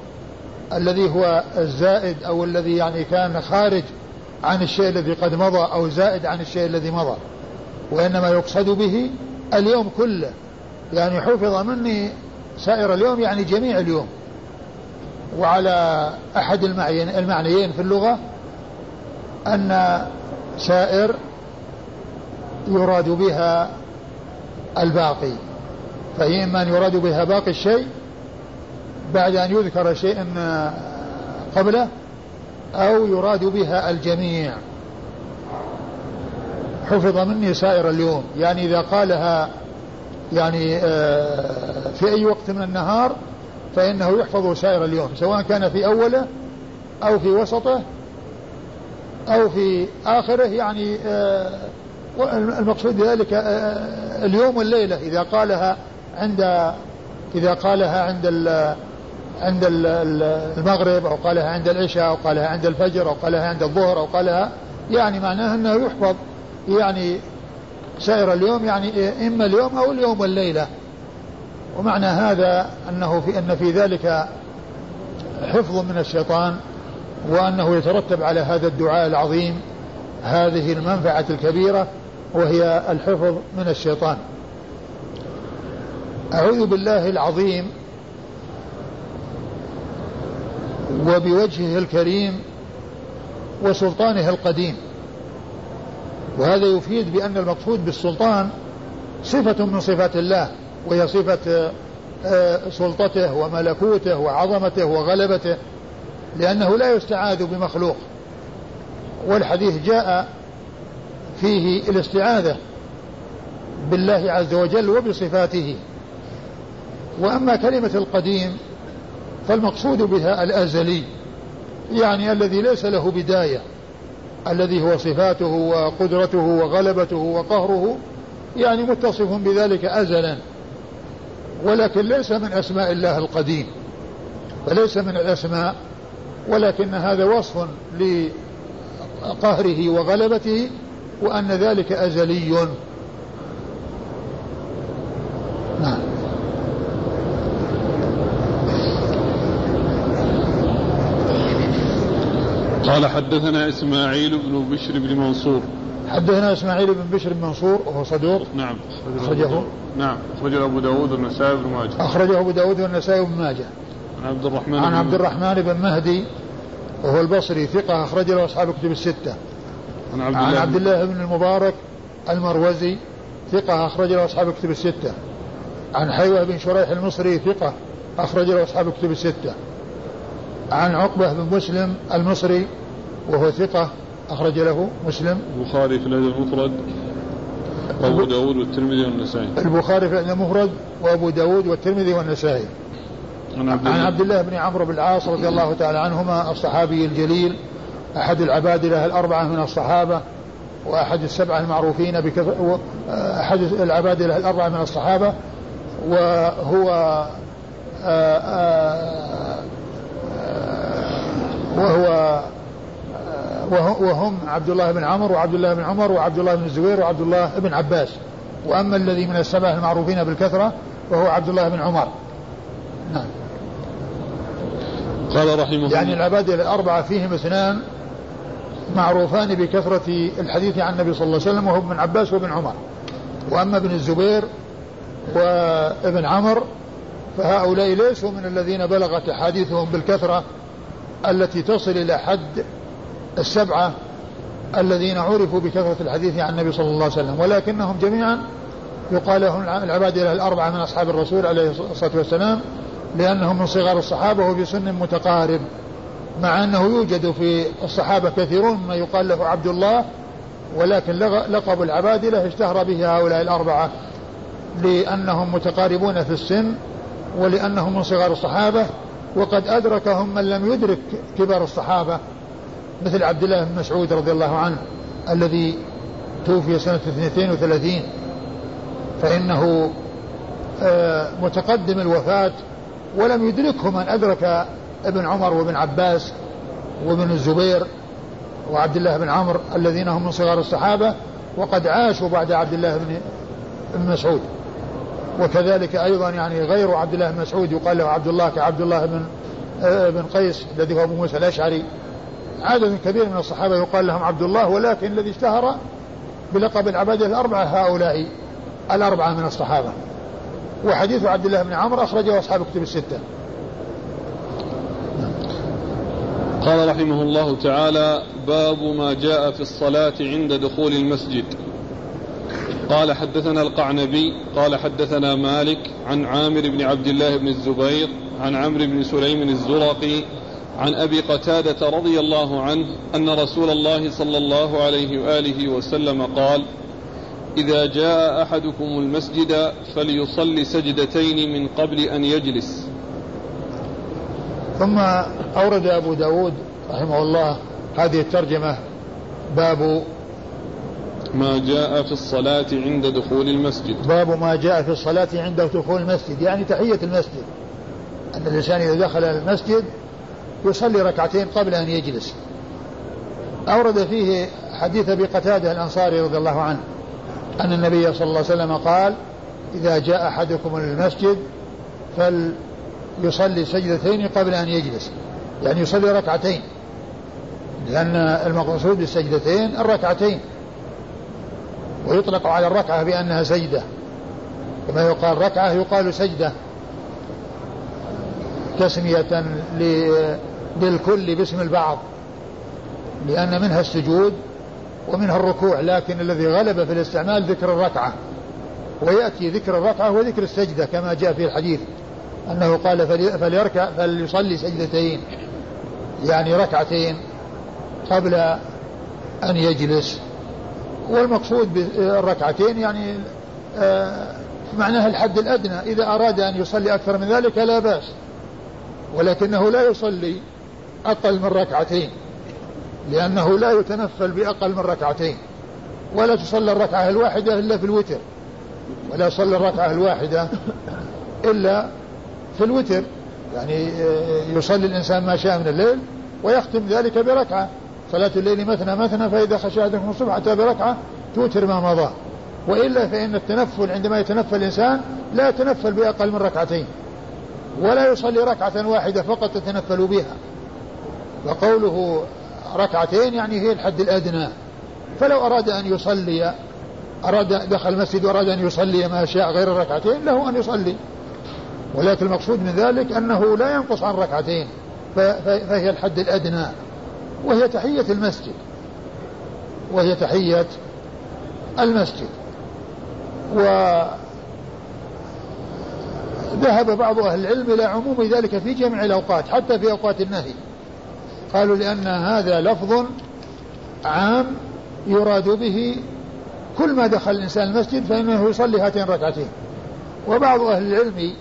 الذي هو الزائد أو الذي يعني كان خارج عن الشيء الذي قد مضى أو زائد عن الشيء الذي مضى. وإنما يقصد به اليوم كله. يعني حفظ مني سائر اليوم يعني جميع اليوم. وعلى أحد المعنيين في اللغة أن سائر يراد بها الباقي. فهي إما أن يراد بها باقي الشيء بعد أن يذكر شيء قبله أو يراد بها الجميع. حفظ مني سائر اليوم. يعني إذا قالها يعني آه، في أي وقت من النهار فإنه يحفظ سائر اليوم سواء كان في أوله أو في وسطه أو في آخره يعني آه، المقصود بذلك آه، اليوم والليلة إذا قالها عند إذا قالها عند عند المغرب أو قالها عند العشاء أو قالها عند الفجر أو قالها عند الظهر أو قالها يعني معناها أنه يحفظ يعني سائر اليوم يعني إما اليوم أو اليوم والليلة. ومعنى هذا أنه في أن في ذلك حفظ من الشيطان وأنه يترتب على هذا الدعاء العظيم هذه المنفعة الكبيرة وهي الحفظ من الشيطان. أعوذ بالله العظيم وبوجهه الكريم وسلطانه القديم. وهذا يفيد بأن المقصود بالسلطان صفة من صفات الله وهي صفة آه، سلطته وملكوته وعظمته وغلبته لأنه لا يستعاذ بمخلوق. والحديث جاء فيه الاستعاذة بالله عز وجل وبصفاته. وأما كلمة القديم فالمقصود بها الأزلي يعني الذي ليس له بداية. الذي هو صفاته وقدرته وغلبته وقهره يعني متصف بذلك أزلا. ولكن ليس من أسماء الله القديم. فليس من الأسماء ولكن هذا وصف لقهره وغلبته وأن ذلك أزلي. قال حدثنا إسماعيل بن بشر بن منصور. حدثنا إسماعيل بن بشر بن منصور وهو صدوق. نعم. أخرجه. نعم. أخرجه أبو داود والنسائي بن ماجه. أخرجه أبو داود والنسائي بن ماجه. عن عبد الرحمن عن عبد الرحمن بن مهدي وهو البصري ثقة أخرج له أصحاب الكتب الستة. عن عبد, عن عبد الله بن المبارك المروزي ثقة أخرج له أصحاب الكتب الستة. عن حيوة بن شريح المصري ثقة أخرج له أصحاب الكتب الستة. عن عقبة بن مسلم المصري وهو ثقة أخرج له مسلم. البخاري في الأدب المفرد وأبو داود والترمذي والنسائي. البخاري في الأدب المفرد وأبو داود والترمذي والنسائي. عن عبد, عن عبد الله بن عمرو بن العاص رضي الله تعالى عنهما الصحابي الجليل أحد العبادلة الأربعة من الصحابة وأحد السبعة المعروفين بكثرة أحد العبادلة الأربعة من الصحابة وهو آه، آه، وهو وهم عبد الله بن عمرو وعبد الله بن عمر وعبد الله بن الزبير وعبد الله بن عباس. وأما الذي من السبعة المعروفين بالكثرة وهو عبد الله بن عمر. نعم. قال رحمه يعني العبادة الأربعة فيهم اثنان معروفان بكثرة الحديث عن النبي صلى الله عليه وسلم وهو ابن عباس وابن عمر. وأما ابن الزبير وابن عمر فهؤلاء ليسوا من الذين بلغت أحاديثهم بالكثرة التي تصل إلى حد السبعة الذين عرفوا بكثرة الحديث عن النبي صلى الله عليه وسلم ولكنهم جميعا يقال لهم العبادلة الأربعة من أصحاب الرسول عليه الصلاة والسلام لأنهم من صغار الصحابة وفي سن متقارب مع أنه يوجد في الصحابة كثيرون من يقال له عبد الله ولكن لقب العبادلة اشتهر به هؤلاء الأربعة لأنهم متقاربون في السن ولأنهم من صغار الصحابة وقد أدركهم من لم يدرك كبار الصحابة. مثل عبد الله بن مسعود رضي الله عنه الذي توفي سنة 32 فإنه آه، متقدم الوفاة ولم يدركه من أدرك ابن عمر وابن عباس وابن الزبير وعبد الله بن عمرو الذين هم من صغار الصحابة وقد عاشوا بعد عبد الله بن مسعود. وكذلك أيضا يعني غير عبد الله بن مسعود يقال له عبد الله كعبد الله بن آه، بن قيس الذي هو أبو موسى الأشعري عدد كبير من الصحابة يقال لهم عبد الله ولكن الذي اشتهر بلقب العبادة الأربعة هؤلاء الأربعة من الصحابة. وحديث عبد الله بن عمرو أخرجه أصحاب كتب الستة. قال رحمه الله تعالى باب ما جاء في الصلاة عند دخول المسجد. قال حدثنا القعنبي قال حدثنا مالك عن عامر بن عبد الله بن الزبير عن عمرو بن سليم الزرقي عن أبي قتادة رضي الله عنه أن رسول الله صلى الله عليه وآله وسلم قال إذا جاء أحدكم المسجد فليصلي سجدتين من قبل أن يجلس. ثم أورد أبو داود رحمه الله هذه الترجمة باب ما جاء في الصلاة عند دخول المسجد. باب ما جاء في الصلاة عند دخول المسجد يعني تحية المسجد. أن الإنسان إذا دخل المسجد يصلي ركعتين قبل أن يجلس. أورد فيه حديث أبي قتادة الأنصاري رضي الله عنه أن النبي صلى الله عليه وسلم قال إذا جاء أحدكم المسجد فليصلي سجدتين قبل أن يجلس. يعني يصلي ركعتين لأن المقصود بالسجدتين الركعتين ويطلق على الركعة بأنها سجدة. كما يقال ركعة يقال سجدة. تسمية للكل باسم البعض لأن منها السجود ومنها الركوع لكن الذي غلب في الاستعمال ذكر الركعة ويأتي ذكر الركعة وذكر السجدة كما جاء في الحديث أنه قال فليركع فليصلي سجدتين يعني ركعتين قبل أن يجلس. والمقصود بالركعتين يعني آه، معناها الحد الأدنى إذا أراد أن يصلي أكثر من ذلك لا بأس ولكنه لا يصلي أقل من ركعتين لأنه لا يتنفل بأقل من ركعتين ولا تصلى الركعة الواحدة إلا في الوتر ولا يصلي الركعة الواحدة إلا في الوتر يعني آه، يصلي الإنسان ما شاء من الليل ويختم ذلك بركعة. صلاة الليل مثنى مثنى فإذا خشى أحدكم الصبح أتى بركعة توتر ما مضى. وإلا فإن التنفل عندما يتنفل الإنسان لا يتنفل بأقل من ركعتين ولا يصلي ركعة واحدة فقط يتنفل بها. وقوله ركعتين يعني هي الحد الأدنى. فلو أراد أن يصلي أراد دخل المسجد وأراد أن يصلي ما شاء غير الركعتين له أن يصلي. ولكن المقصود من ذلك أنه لا ينقص عن ركعتين فهي الحد الأدنى. وهي تحية المسجد. وهي تحية المسجد. وذهب بعض أهل العلم إلى عموم ذلك في جميع الأوقات حتى في أوقات النهي. قالوا لأن هذا لفظ عام يراد به كل ما دخل الإنسان المسجد فإنه يصلي هاتين ركعتين وبعض أهل العلم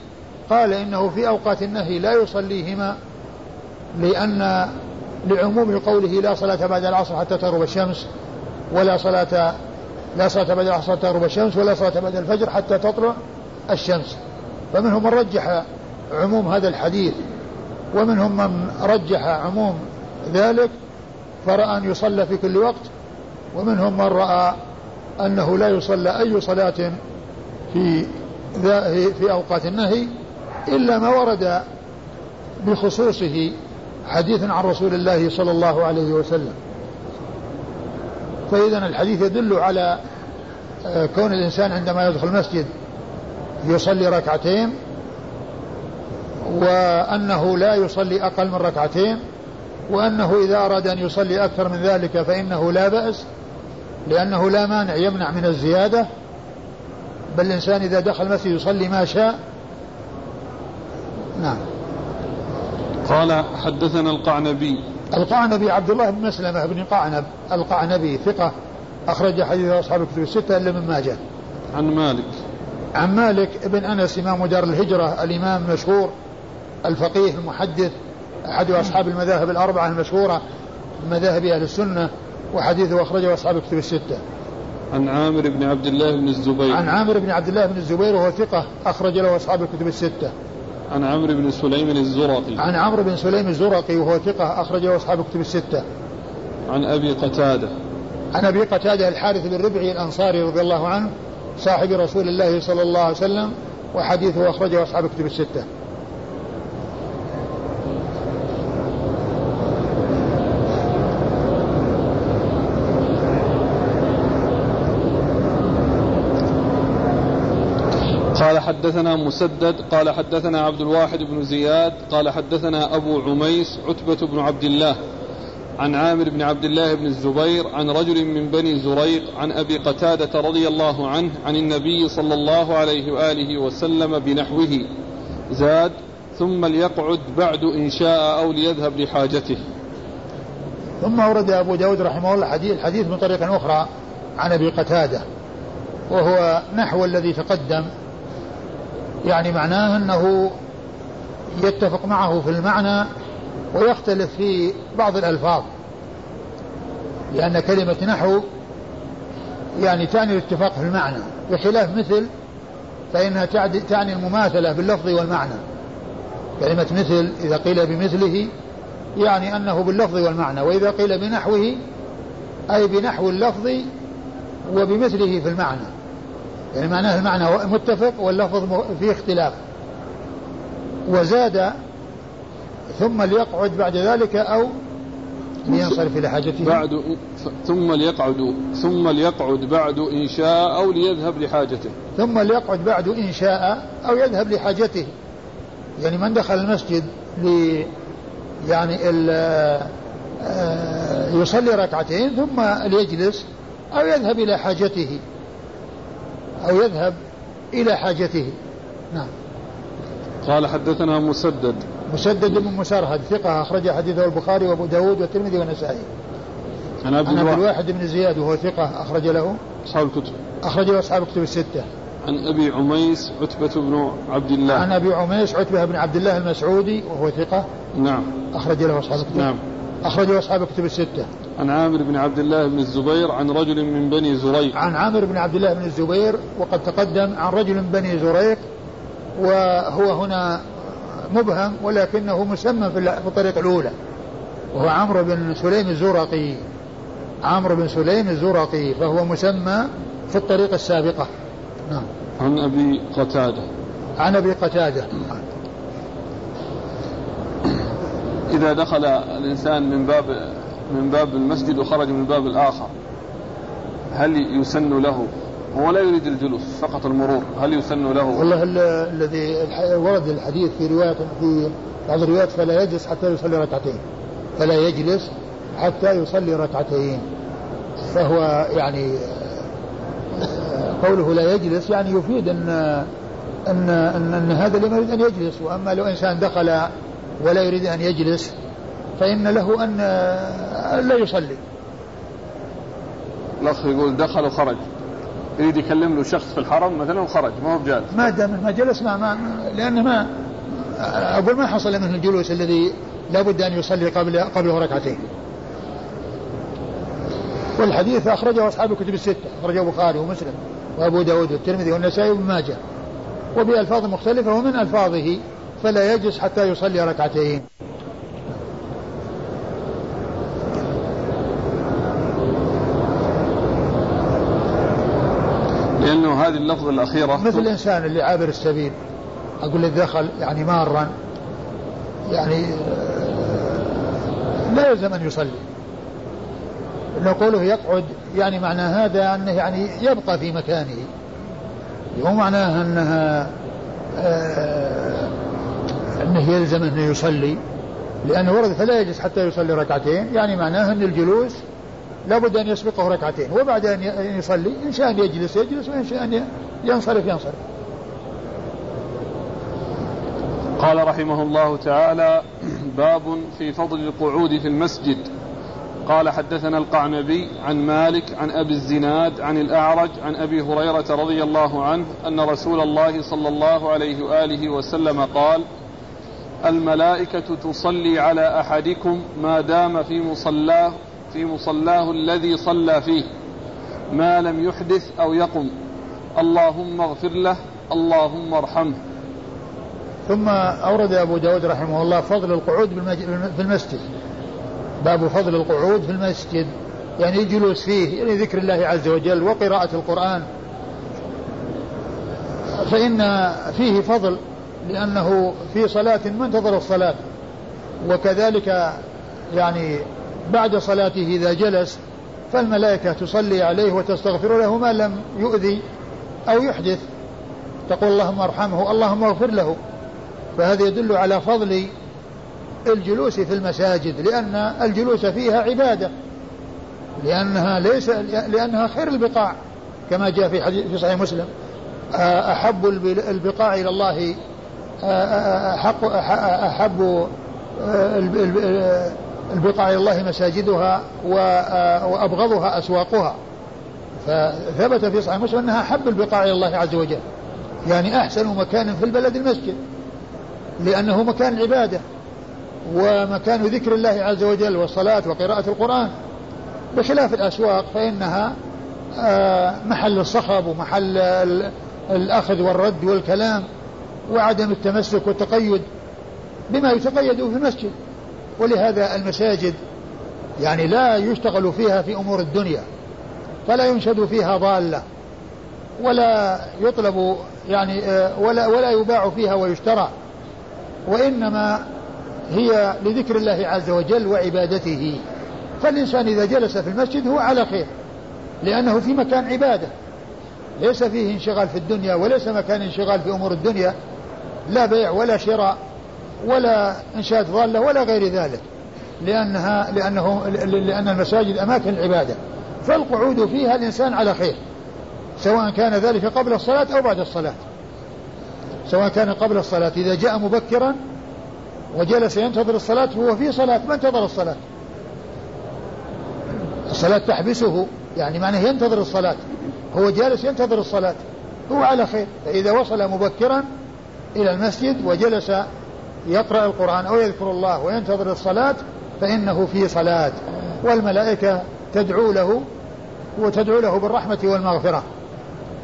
قال إنه في أوقات النهي لا يصليهما لأن لعموم قوله لا صلاة بعد العصر حتى تغرب الشمس ولا صلاة لا صلاة بعد حتى تغرب الشمس ولا صلاة بعد الفجر حتى تطلع الشمس. فمنهم من رجح عموم هذا الحديث ومنهم من رجح عموم ذلك فرأى أن يصلى في كل وقت ومنهم من رأى أنه لا يصلى أي صلاة في في أوقات النهي إلا ما ورد بخصوصه حديث عن رسول الله صلى الله عليه وسلم. فإذا الحديث يدل على آه، كون الإنسان عندما يدخل المسجد يصلي ركعتين وأنه لا يصلي أقل من ركعتين وأنه إذا أراد أن يصلي أكثر من ذلك فإنه لا بأس لأنه لا مانع يمنع من الزيادة. بل الإنسان إذا دخل المسجد يصلي ما شاء. نعم. قال حدثنا القعنبي. القعنبي عبد الله بن مسلمة بن قعنب القعنبي ثقة أخرج حديث أصحاب الكتب الستة إلا من ماجه. عن مالك. عن مالك بن أنس إمام دار الهجرة الإمام المشهور الفقيه المحدث. أحد أصحاب المذاهب الأربعة المشهورة مذاهب أهل السنة وحديثه أخرجه أصحاب الكتب الستة. عن عامر بن عبد الله بن الزبير. عن عامر بن عبد الله بن الزبير وهو ثقة أخرج له أصحاب الكتب الستة. عن عمرو بن سليم الزرقي. عن عمرو بن سليم الزرقي وهو ثقة أخرج له أصحاب الكتب الستة. عن أبي قتادة. عن أبي قتادة الحارث بن ربعي الأنصاري رضي الله عنه صاحب رسول الله صلى الله عليه وسلم وحديثه أخرجه أصحاب الكتب الستة قال حدثنا مسدد قال حدثنا عبد الواحد بن زياد قال حدثنا أبو عميس عتبة بن عبد الله عن عامر بن عبد الله بن الزبير عن رجل من بني زريق عن أبي قتادة رضي الله عنه عن النبي صلى الله عليه وآله وسلم بنحوه زاد ثم ليقعد بعد إن شاء أو ليذهب لحاجته. ثم ورد أبو داود رحمه الله حديث الحديث من طريق أخرى عن أبي قتادة وهو نحو الذي تقدم يعني معناه أنه يتفق معه في المعنى ويختلف في بعض الألفاظ. لأن كلمة نحو يعني تعني الاتفاق في المعنى بخلاف مثل فإنها تعني المماثلة باللفظ والمعنى. كلمة مثل إذا قيل بمثله يعني أنه باللفظ والمعنى وإذا قيل بنحوه أي بنحو اللفظ وبمثله في المعنى. يعني معناه المعنى متفق واللفظ فيه اختلاف. وزاد ثم ليقعد بعد ذلك أو لينصرف إلى حاجته. بعد ثم ليقعد ثم ليقعد بعد إن شاء أو ليذهب لحاجته. ثم ليقعد بعد إن شاء أو يذهب لحاجته. يعني من دخل المسجد ل يعني آه، يصلي ركعتين ثم ليجلس أو يذهب إلى حاجته. أو يذهب إلى حاجته. نعم. قال حدثنا مسدد. مسدد بن مسرهد ثقة أخرج حديثه البخاري وأبو داود والترمذي والنسائي. عن أبي الواحد بن زياد وهو ثقة أخرج له. أصحاب الكتب. أخرج له أصحاب الكتب الستة. عن أبي عميس عتبة بن عبد الله. عن أبي عميس عتبة بن عبد الله المسعودي وهو ثقة. نعم. أخرج له أصحاب الكتب. نعم. أخرج له أصحاب الكتب الستة. عن عامر بن عبد الله بن الزبير عن رجل من بني زريق. عن عامر بن عبد الله بن الزبير وقد تقدم عن رجل من بني زريق وهو هنا مبهم ولكنه مسمى في الطريق الأولى. وهو عمرو بن سليم الزرقي. عمرو بن سليم الزرقي فهو مسمى في الطريق السابقة. نعم. عن أبي قتادة. عن أبي قتادة. إذا دخل الإنسان من باب من باب المسجد وخرج من الباب الآخر. هل يسن له؟ هو لا يريد الجلوس فقط المرور. هل يسن له؟ والله الذي ورد الحديث في رواية في بعض الروايات فلا يجلس حتى يصلي ركعتين. فلا يجلس حتى يصلي ركعتين. فهو يعني قوله لا يجلس يعني يفيد ان ان ان, أن هذا لم يريد أن يجلس. وأما لو إنسان دخل ولا يريد أن يجلس فإن له أن لا يصلي. الأخ يقول دخل وخرج يريد يكلم له شخص في الحرم مثلا وخرج ما هو بجالس ما دام ما جلس ما, ما لأنه ما أقول ما حصل منه الجلوس الذي لابد أن يصلي قبل قبله ركعتين. والحديث أخرجه أصحاب الكتب الستة أخرجه البخاري ومسلم وأبو داود والترمذي والنسائي وابن ماجه وبألفاظ مختلفة ومن ألفاظه فلا يجلس حتى يصلي ركعتين لأنه هذه اللفظة الأخيرة؟ مثل الإنسان اللي عابر السبيل. أقول لك دخل يعني مارا يعني لا يلزم أن يصلي. نقوله يقعد يعني معنى هذا أنه يعني يبقى في مكانه. مو معناه أنها آه أنه يلزم أنه يصلي لأنه ورد فلا يجلس حتى يصلي ركعتين. يعني معناه أن الجلوس لابد أن يسبقه ركعتين وبعد أن يصلي إن شاء أن يجلس يجلس وإن شاء أن ينصرف ينصرف. قال رحمه الله تعالى باب في فضل القعود في المسجد. قال حدثنا القعنبي عن مالك عن أبي الزناد عن الأعرج عن أبي هريرة رضي الله عنه أن رسول الله صلى الله عليه وآله وسلم قال الملائكة تصلي على أحدكم ما دام في مصلاه في مصلاه الذي صلى فيه ما لم يحدث أو يقم. اللهم اغفر له اللهم ارحمه. ثم أورد أبو داود رحمه الله فضل القعود في المسجد. باب فضل القعود في المسجد يعني الجلوس فيه يعني ذكر الله عز وجل وقراءة القرآن. فإن فيه فضل لأنه في صلاة منتظر الصلاة وكذلك يعني بعد صلاته إذا جلس فالملائكة تصلي عليه وتستغفر له ما لم يؤذي أو يحدث. تقول اللهم ارحمه اللهم اغفر له. فهذا يدل على فضل الجلوس في المساجد لأن الجلوس فيها عبادة. لأنها ليس لأنها خير البقاع كما جاء في حديث في صحيح مسلم. أحب البقاع إلى الله أحق أحب البقاع إلى الله مساجدها وأبغضها أسواقها. فثبت في صحيح مسلم أنها أحب البقاع إلى الله عز وجل. يعني أحسن مكان في البلد المسجد. لأنه مكان عبادة. ومكان ذكر الله عز وجل والصلاة وقراءة القرآن. بخلاف الأسواق فإنها آه، محل الصخب ومحل الأخذ والرد والكلام وعدم التمسك والتقيد بما يتقيد في المسجد. ولهذا المساجد يعني لا يشتغل فيها في أمور الدنيا فلا ينشد فيها ضالة ولا يطلب يعني آه، ولا ولا يباع فيها ويشترى وإنما هي لذكر الله عز وجل وعبادته. فالإنسان إذا جلس في المسجد هو على خير لأنه في مكان عبادة ليس فيه انشغال في الدنيا وليس مكان انشغال في أمور الدنيا لا بيع ولا شراء. ولا إنشاد ضالة ولا غير ذلك لأنها لأنه لأن المساجد أماكن العبادة فالقعود فيها الإنسان على خير سواء كان ذلك قبل الصلاة أو بعد الصلاة. سواء كان قبل الصلاة إذا جاء مبكرا وجلس ينتظر الصلاة هو في صلاة ما انتظر الصلاة؟ الصلاة تحبسه يعني معناه ينتظر الصلاة هو جالس ينتظر الصلاة هو على خير. فإذا وصل مبكرا إلى المسجد وجلس يقرأ القرآن أو يذكر الله وينتظر الصلاة فإنه في صلاة. والملائكة تدعو له وتدعو له بالرحمة والمغفرة.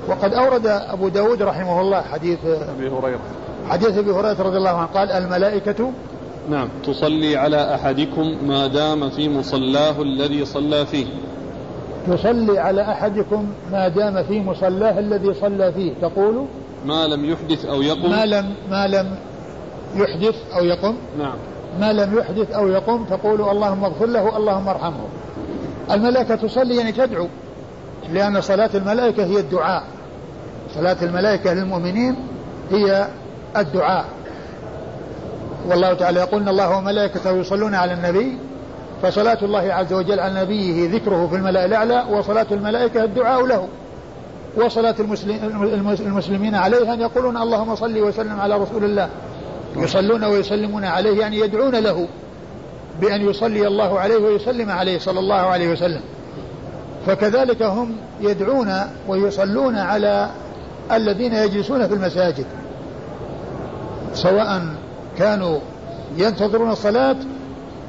وقد أورد أبو داود رحمه الله حديث أبي هريرة. حديث أبي هريرة رضي الله عنه. قال الملائكة نعم. تصلي على أحدكم ما دام في مصلاه الذي صلى فيه. تصلي على أحدكم ما دام في مصلاه الذي صلى فيه. تقول ما لم يحدث أو يقم ما لم ما لم يحدث أو يقم؟ نعم. ما لم يحدث أو يقم تقول اللهم اغفر له اللهم ارحمه. الملائكة تصلي يعني تدعو لأن صلاة الملائكة هي الدعاء. صلاة الملائكة للمؤمنين هي الدعاء. والله تعالى يقول إن الله وملائكته يصلون على النبي فصلاة الله عز وجل على نبيه ذكره في الملأ الأعلى وصلاة الملائكة الدعاء له. وصلاة المسلمين عليه أن يقولون اللهم صل وسلم على رسول الله. يصلون ويسلمون عليه يعني يدعون له بأن يصلي الله عليه ويسلم عليه صلى الله عليه وسلم. فكذلك هم يدعون ويصلون على الذين يجلسون في المساجد. سواء كانوا ينتظرون الصلاة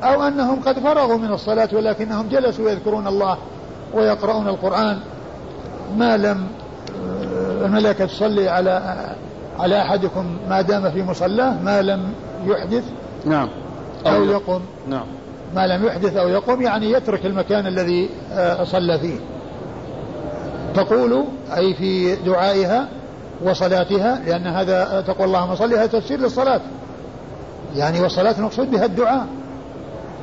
أو أنهم قد فرغوا من الصلاة ولكنهم جلسوا يذكرون الله ويقرؤون القرآن. ما لم الملائكة تصلي على على أحدكم ما دام في مصلاه ما لم يحدث نعم. أو, أو يقم نعم. ما لم يحدث أو يقم يعني يترك المكان الذي آه، صلى فيه. تقول أي في دعائها وصلاتها لأن هذا تقول اللهم صل هذا تفسير للصلاة. يعني والصلاة المقصود بها الدعاء.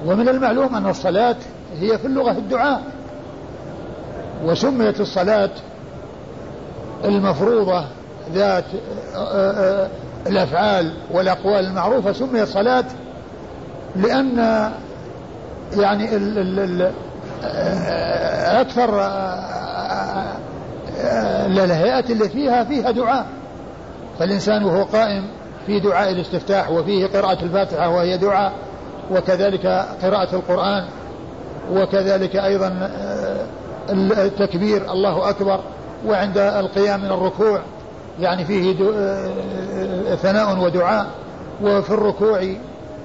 ومن المعلوم أن الصلاة هي في اللغة الدعاء. وسميت الصلاة المفروضة ذات آه، آه، الأفعال والأقوال المعروفة سميت صلاة لأن يعني ال ال آه، أكثر الهيئات اللي فيها فيها دعاء. فالإنسان وهو قائم في دعاء الاستفتاح وفيه قراءة الفاتحة وهي دعاء وكذلك قراءة القرآن وكذلك أيضا التكبير الله أكبر وعند القيام من الركوع يعني فيه ثناء ودعاء وفي الركوع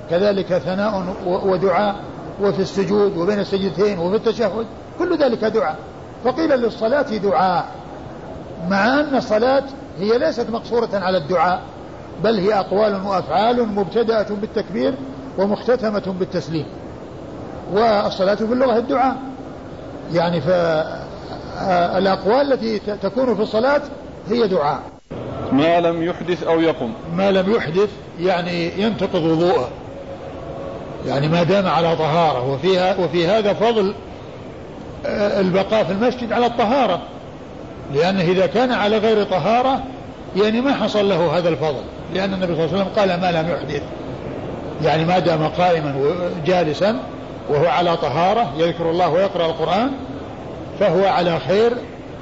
كذلك ثناء ودعاء وفي السجود وبين السجدتين وفي التشهد كل ذلك دعاء. فقيل للصلاة دعاء مع أن الصلاة هي ليست مقصورة على الدعاء بل هي أقوال وأفعال مبتدأة بالتكبير ومختتمة بالتسليم. والصلاة في اللغة الدعاء. يعني فالأقوال التي تكون في الصلاة هي دعاء. ما لم يحدث أو يقم. ما لم يحدث يعني ينتقض وضوءه. يعني ما دام على طهارة. وفيها وفي هذا فضل آه، البقاء في المسجد على الطهارة. لأنه إذا كان على غير طهارة يعني ما حصل له هذا الفضل. لأن النبي صلى الله عليه وسلم قال ما لم يحدث. يعني ما دام قائما وجالسا وهو على طهارة يذكر الله ويقرأ القرآن فهو على خير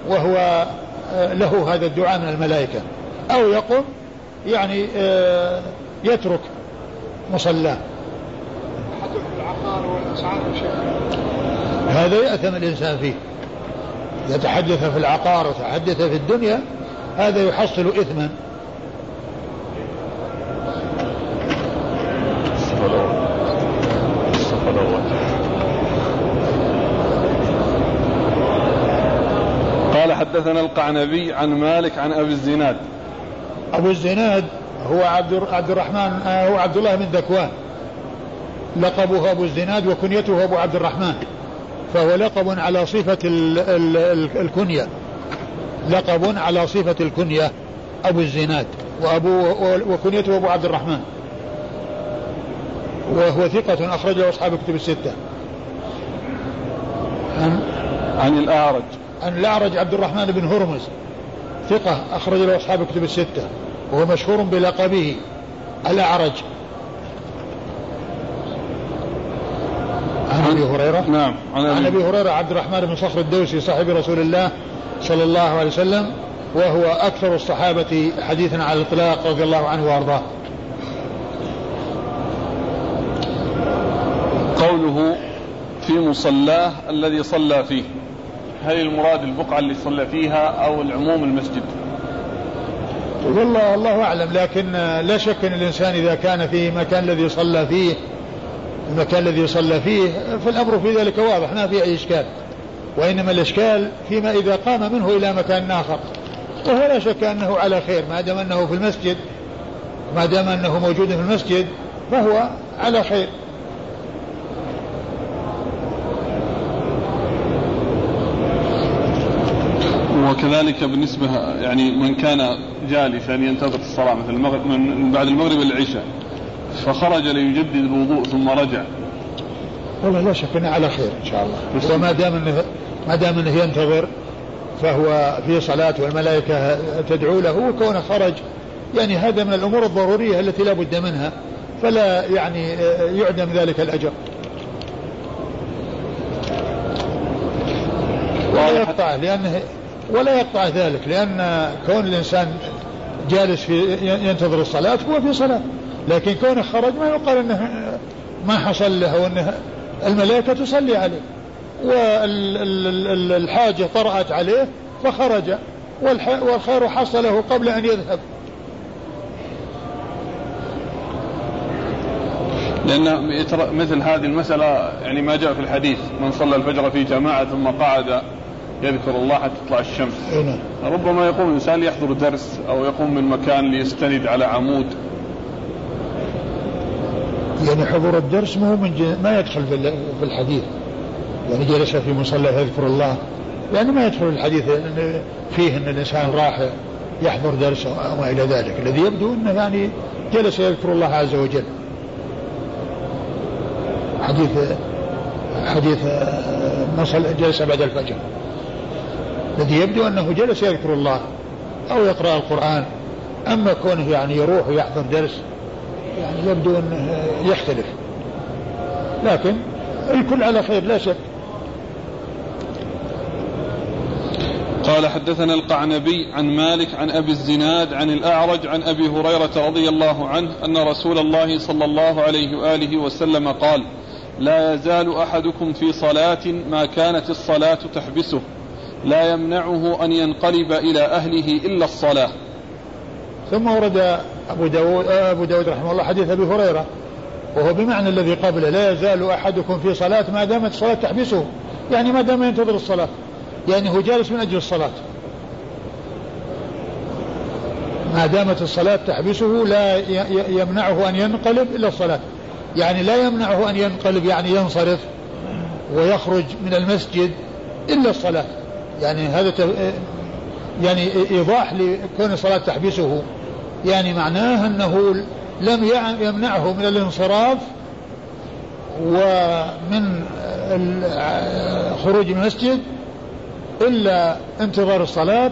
وهو آه، له هذا الدعاء من الملائكة. أو يقوم يعني آه، يترك مصلاه. هذا يأثم الإنسان فيه. يتحدث في العقار وتحدث في الدنيا هذا يحصل إثما. قال حدثنا القعنبي عن مالك عن أبي الزناد. أبو الزناد هو عبد عبد الرحمن آه، هو عبد الله بن ذكوان لقبه أبو الزناد وكنيته أبو عبد الرحمن. فهو لقب على صفة ال ال ال الكنية. لقب على صفة الكنية أبو الزناد وأبو وكنيته أبو عبد الرحمن. وهو ثقة أخرجه أصحاب الكتب الستة. عن عن الأعرج. عن الأعرج عبد الرحمن بن هرمز. ثقة أخرج له أصحاب الكتب الستة. وهو مشهور بلقبه الأعرج. عن أبي هريرة. نعم عن, أبي. هريرة عبد الرحمن بن صخر الدوسي صاحب رسول الله صلى الله عليه وسلم وهو أكثر الصحابة حديثا على الإطلاق رضي الله عنه وأرضاه. قوله في مصلاه الذي صلى فيه. هل المراد البقعة اللي صلى فيها أو العموم المسجد؟ والله الله أعلم لكن لا شك أن الإنسان إذا كان في مكان الذي صلى فيه المكان الذي صلى فيه فالأمر في ذلك واضح ما في أي إشكال. وإنما الإشكال فيما إذا قام منه إلى مكان آخر. وهو لا شك أنه على خير ما دام أنه في المسجد ما دام أنه موجود في المسجد فهو على خير. وكذلك بالنسبة يعني من كان جالسا ينتظر الصلاة مثل المغرب من بعد المغرب العشاء فخرج ليجدد الوضوء ثم رجع. والله لا شك إنه على خير إن شاء الله. وما دام إنه ما دام إنه ينتظر فهو في صلاة والملائكة تدعو له وكونه خرج يعني هذا من الأمور الضرورية التي لا بد منها فلا يعني يعدم ذلك الأجر. ولا يقطع لأنه ولا يقطع ذلك لأن كون الإنسان جالس في ينتظر الصلاة هو في صلاة لكن كونه خرج ما يقال أنه ما حصل له وأنه الملائكة تصلي عليه والحاجة طرأت عليه فخرج والخير حصله قبل أن يذهب. لأن مثل هذه المسألة يعني ما جاء في الحديث من صلى الفجر في جماعة ثم قعد يذكر الله حتى تطلع الشمس. نعم. ربما يقوم الإنسان ليحضر درس أو يقوم من مكان ليستند على عمود. يعني حضور الدرس ما هو من ما يدخل في الحديث. يعني جلس في مصلى يذكر الله. يعني ما يدخل الحديث فيه إن الإنسان راح يحضر درس أو ما إلى ذلك. الذي يبدو إنه يعني جلس يذكر الله عز وجل. حديث حديث من جلس بعد الفجر. الذي يبدو أنه جلس يذكر الله أو يقرأ القرآن. أما كونه يعني يروح ويحضر درس يعني يبدو أنه يختلف. لكن الكل على خير لا شك. قال حدثنا القعنبي عن مالك عن أبي الزناد عن الأعرج عن أبي هريرة رضي الله عنه أن رسول الله صلى الله عليه وآله وسلم قال: لا يزال أحدكم في صلاة ما كانت الصلاة تحبسه. لا يمنعه أن ينقلب إلى أهله إلا الصلاة. ثم ورد أبو داود أبو داود رحمه الله حديث أبي هريرة وهو بمعنى الذي قبله لا يزال أحدكم في صلاة ما دامت الصلاة تحبسه. يعني ما دام ينتظر الصلاة. يعني هو جالس من أجل الصلاة. ما دامت الصلاة تحبسه لا يمنعه أن ينقلب إلا الصلاة. يعني لا يمنعه أن ينقلب يعني ينصرف ويخرج من المسجد إلا الصلاة. يعني هذا يعني إيضاح لكون الصلاة تحبسه. يعني معناه أنه لم يمنعه من الانصراف ومن خروج المسجد إلا انتظار الصلاة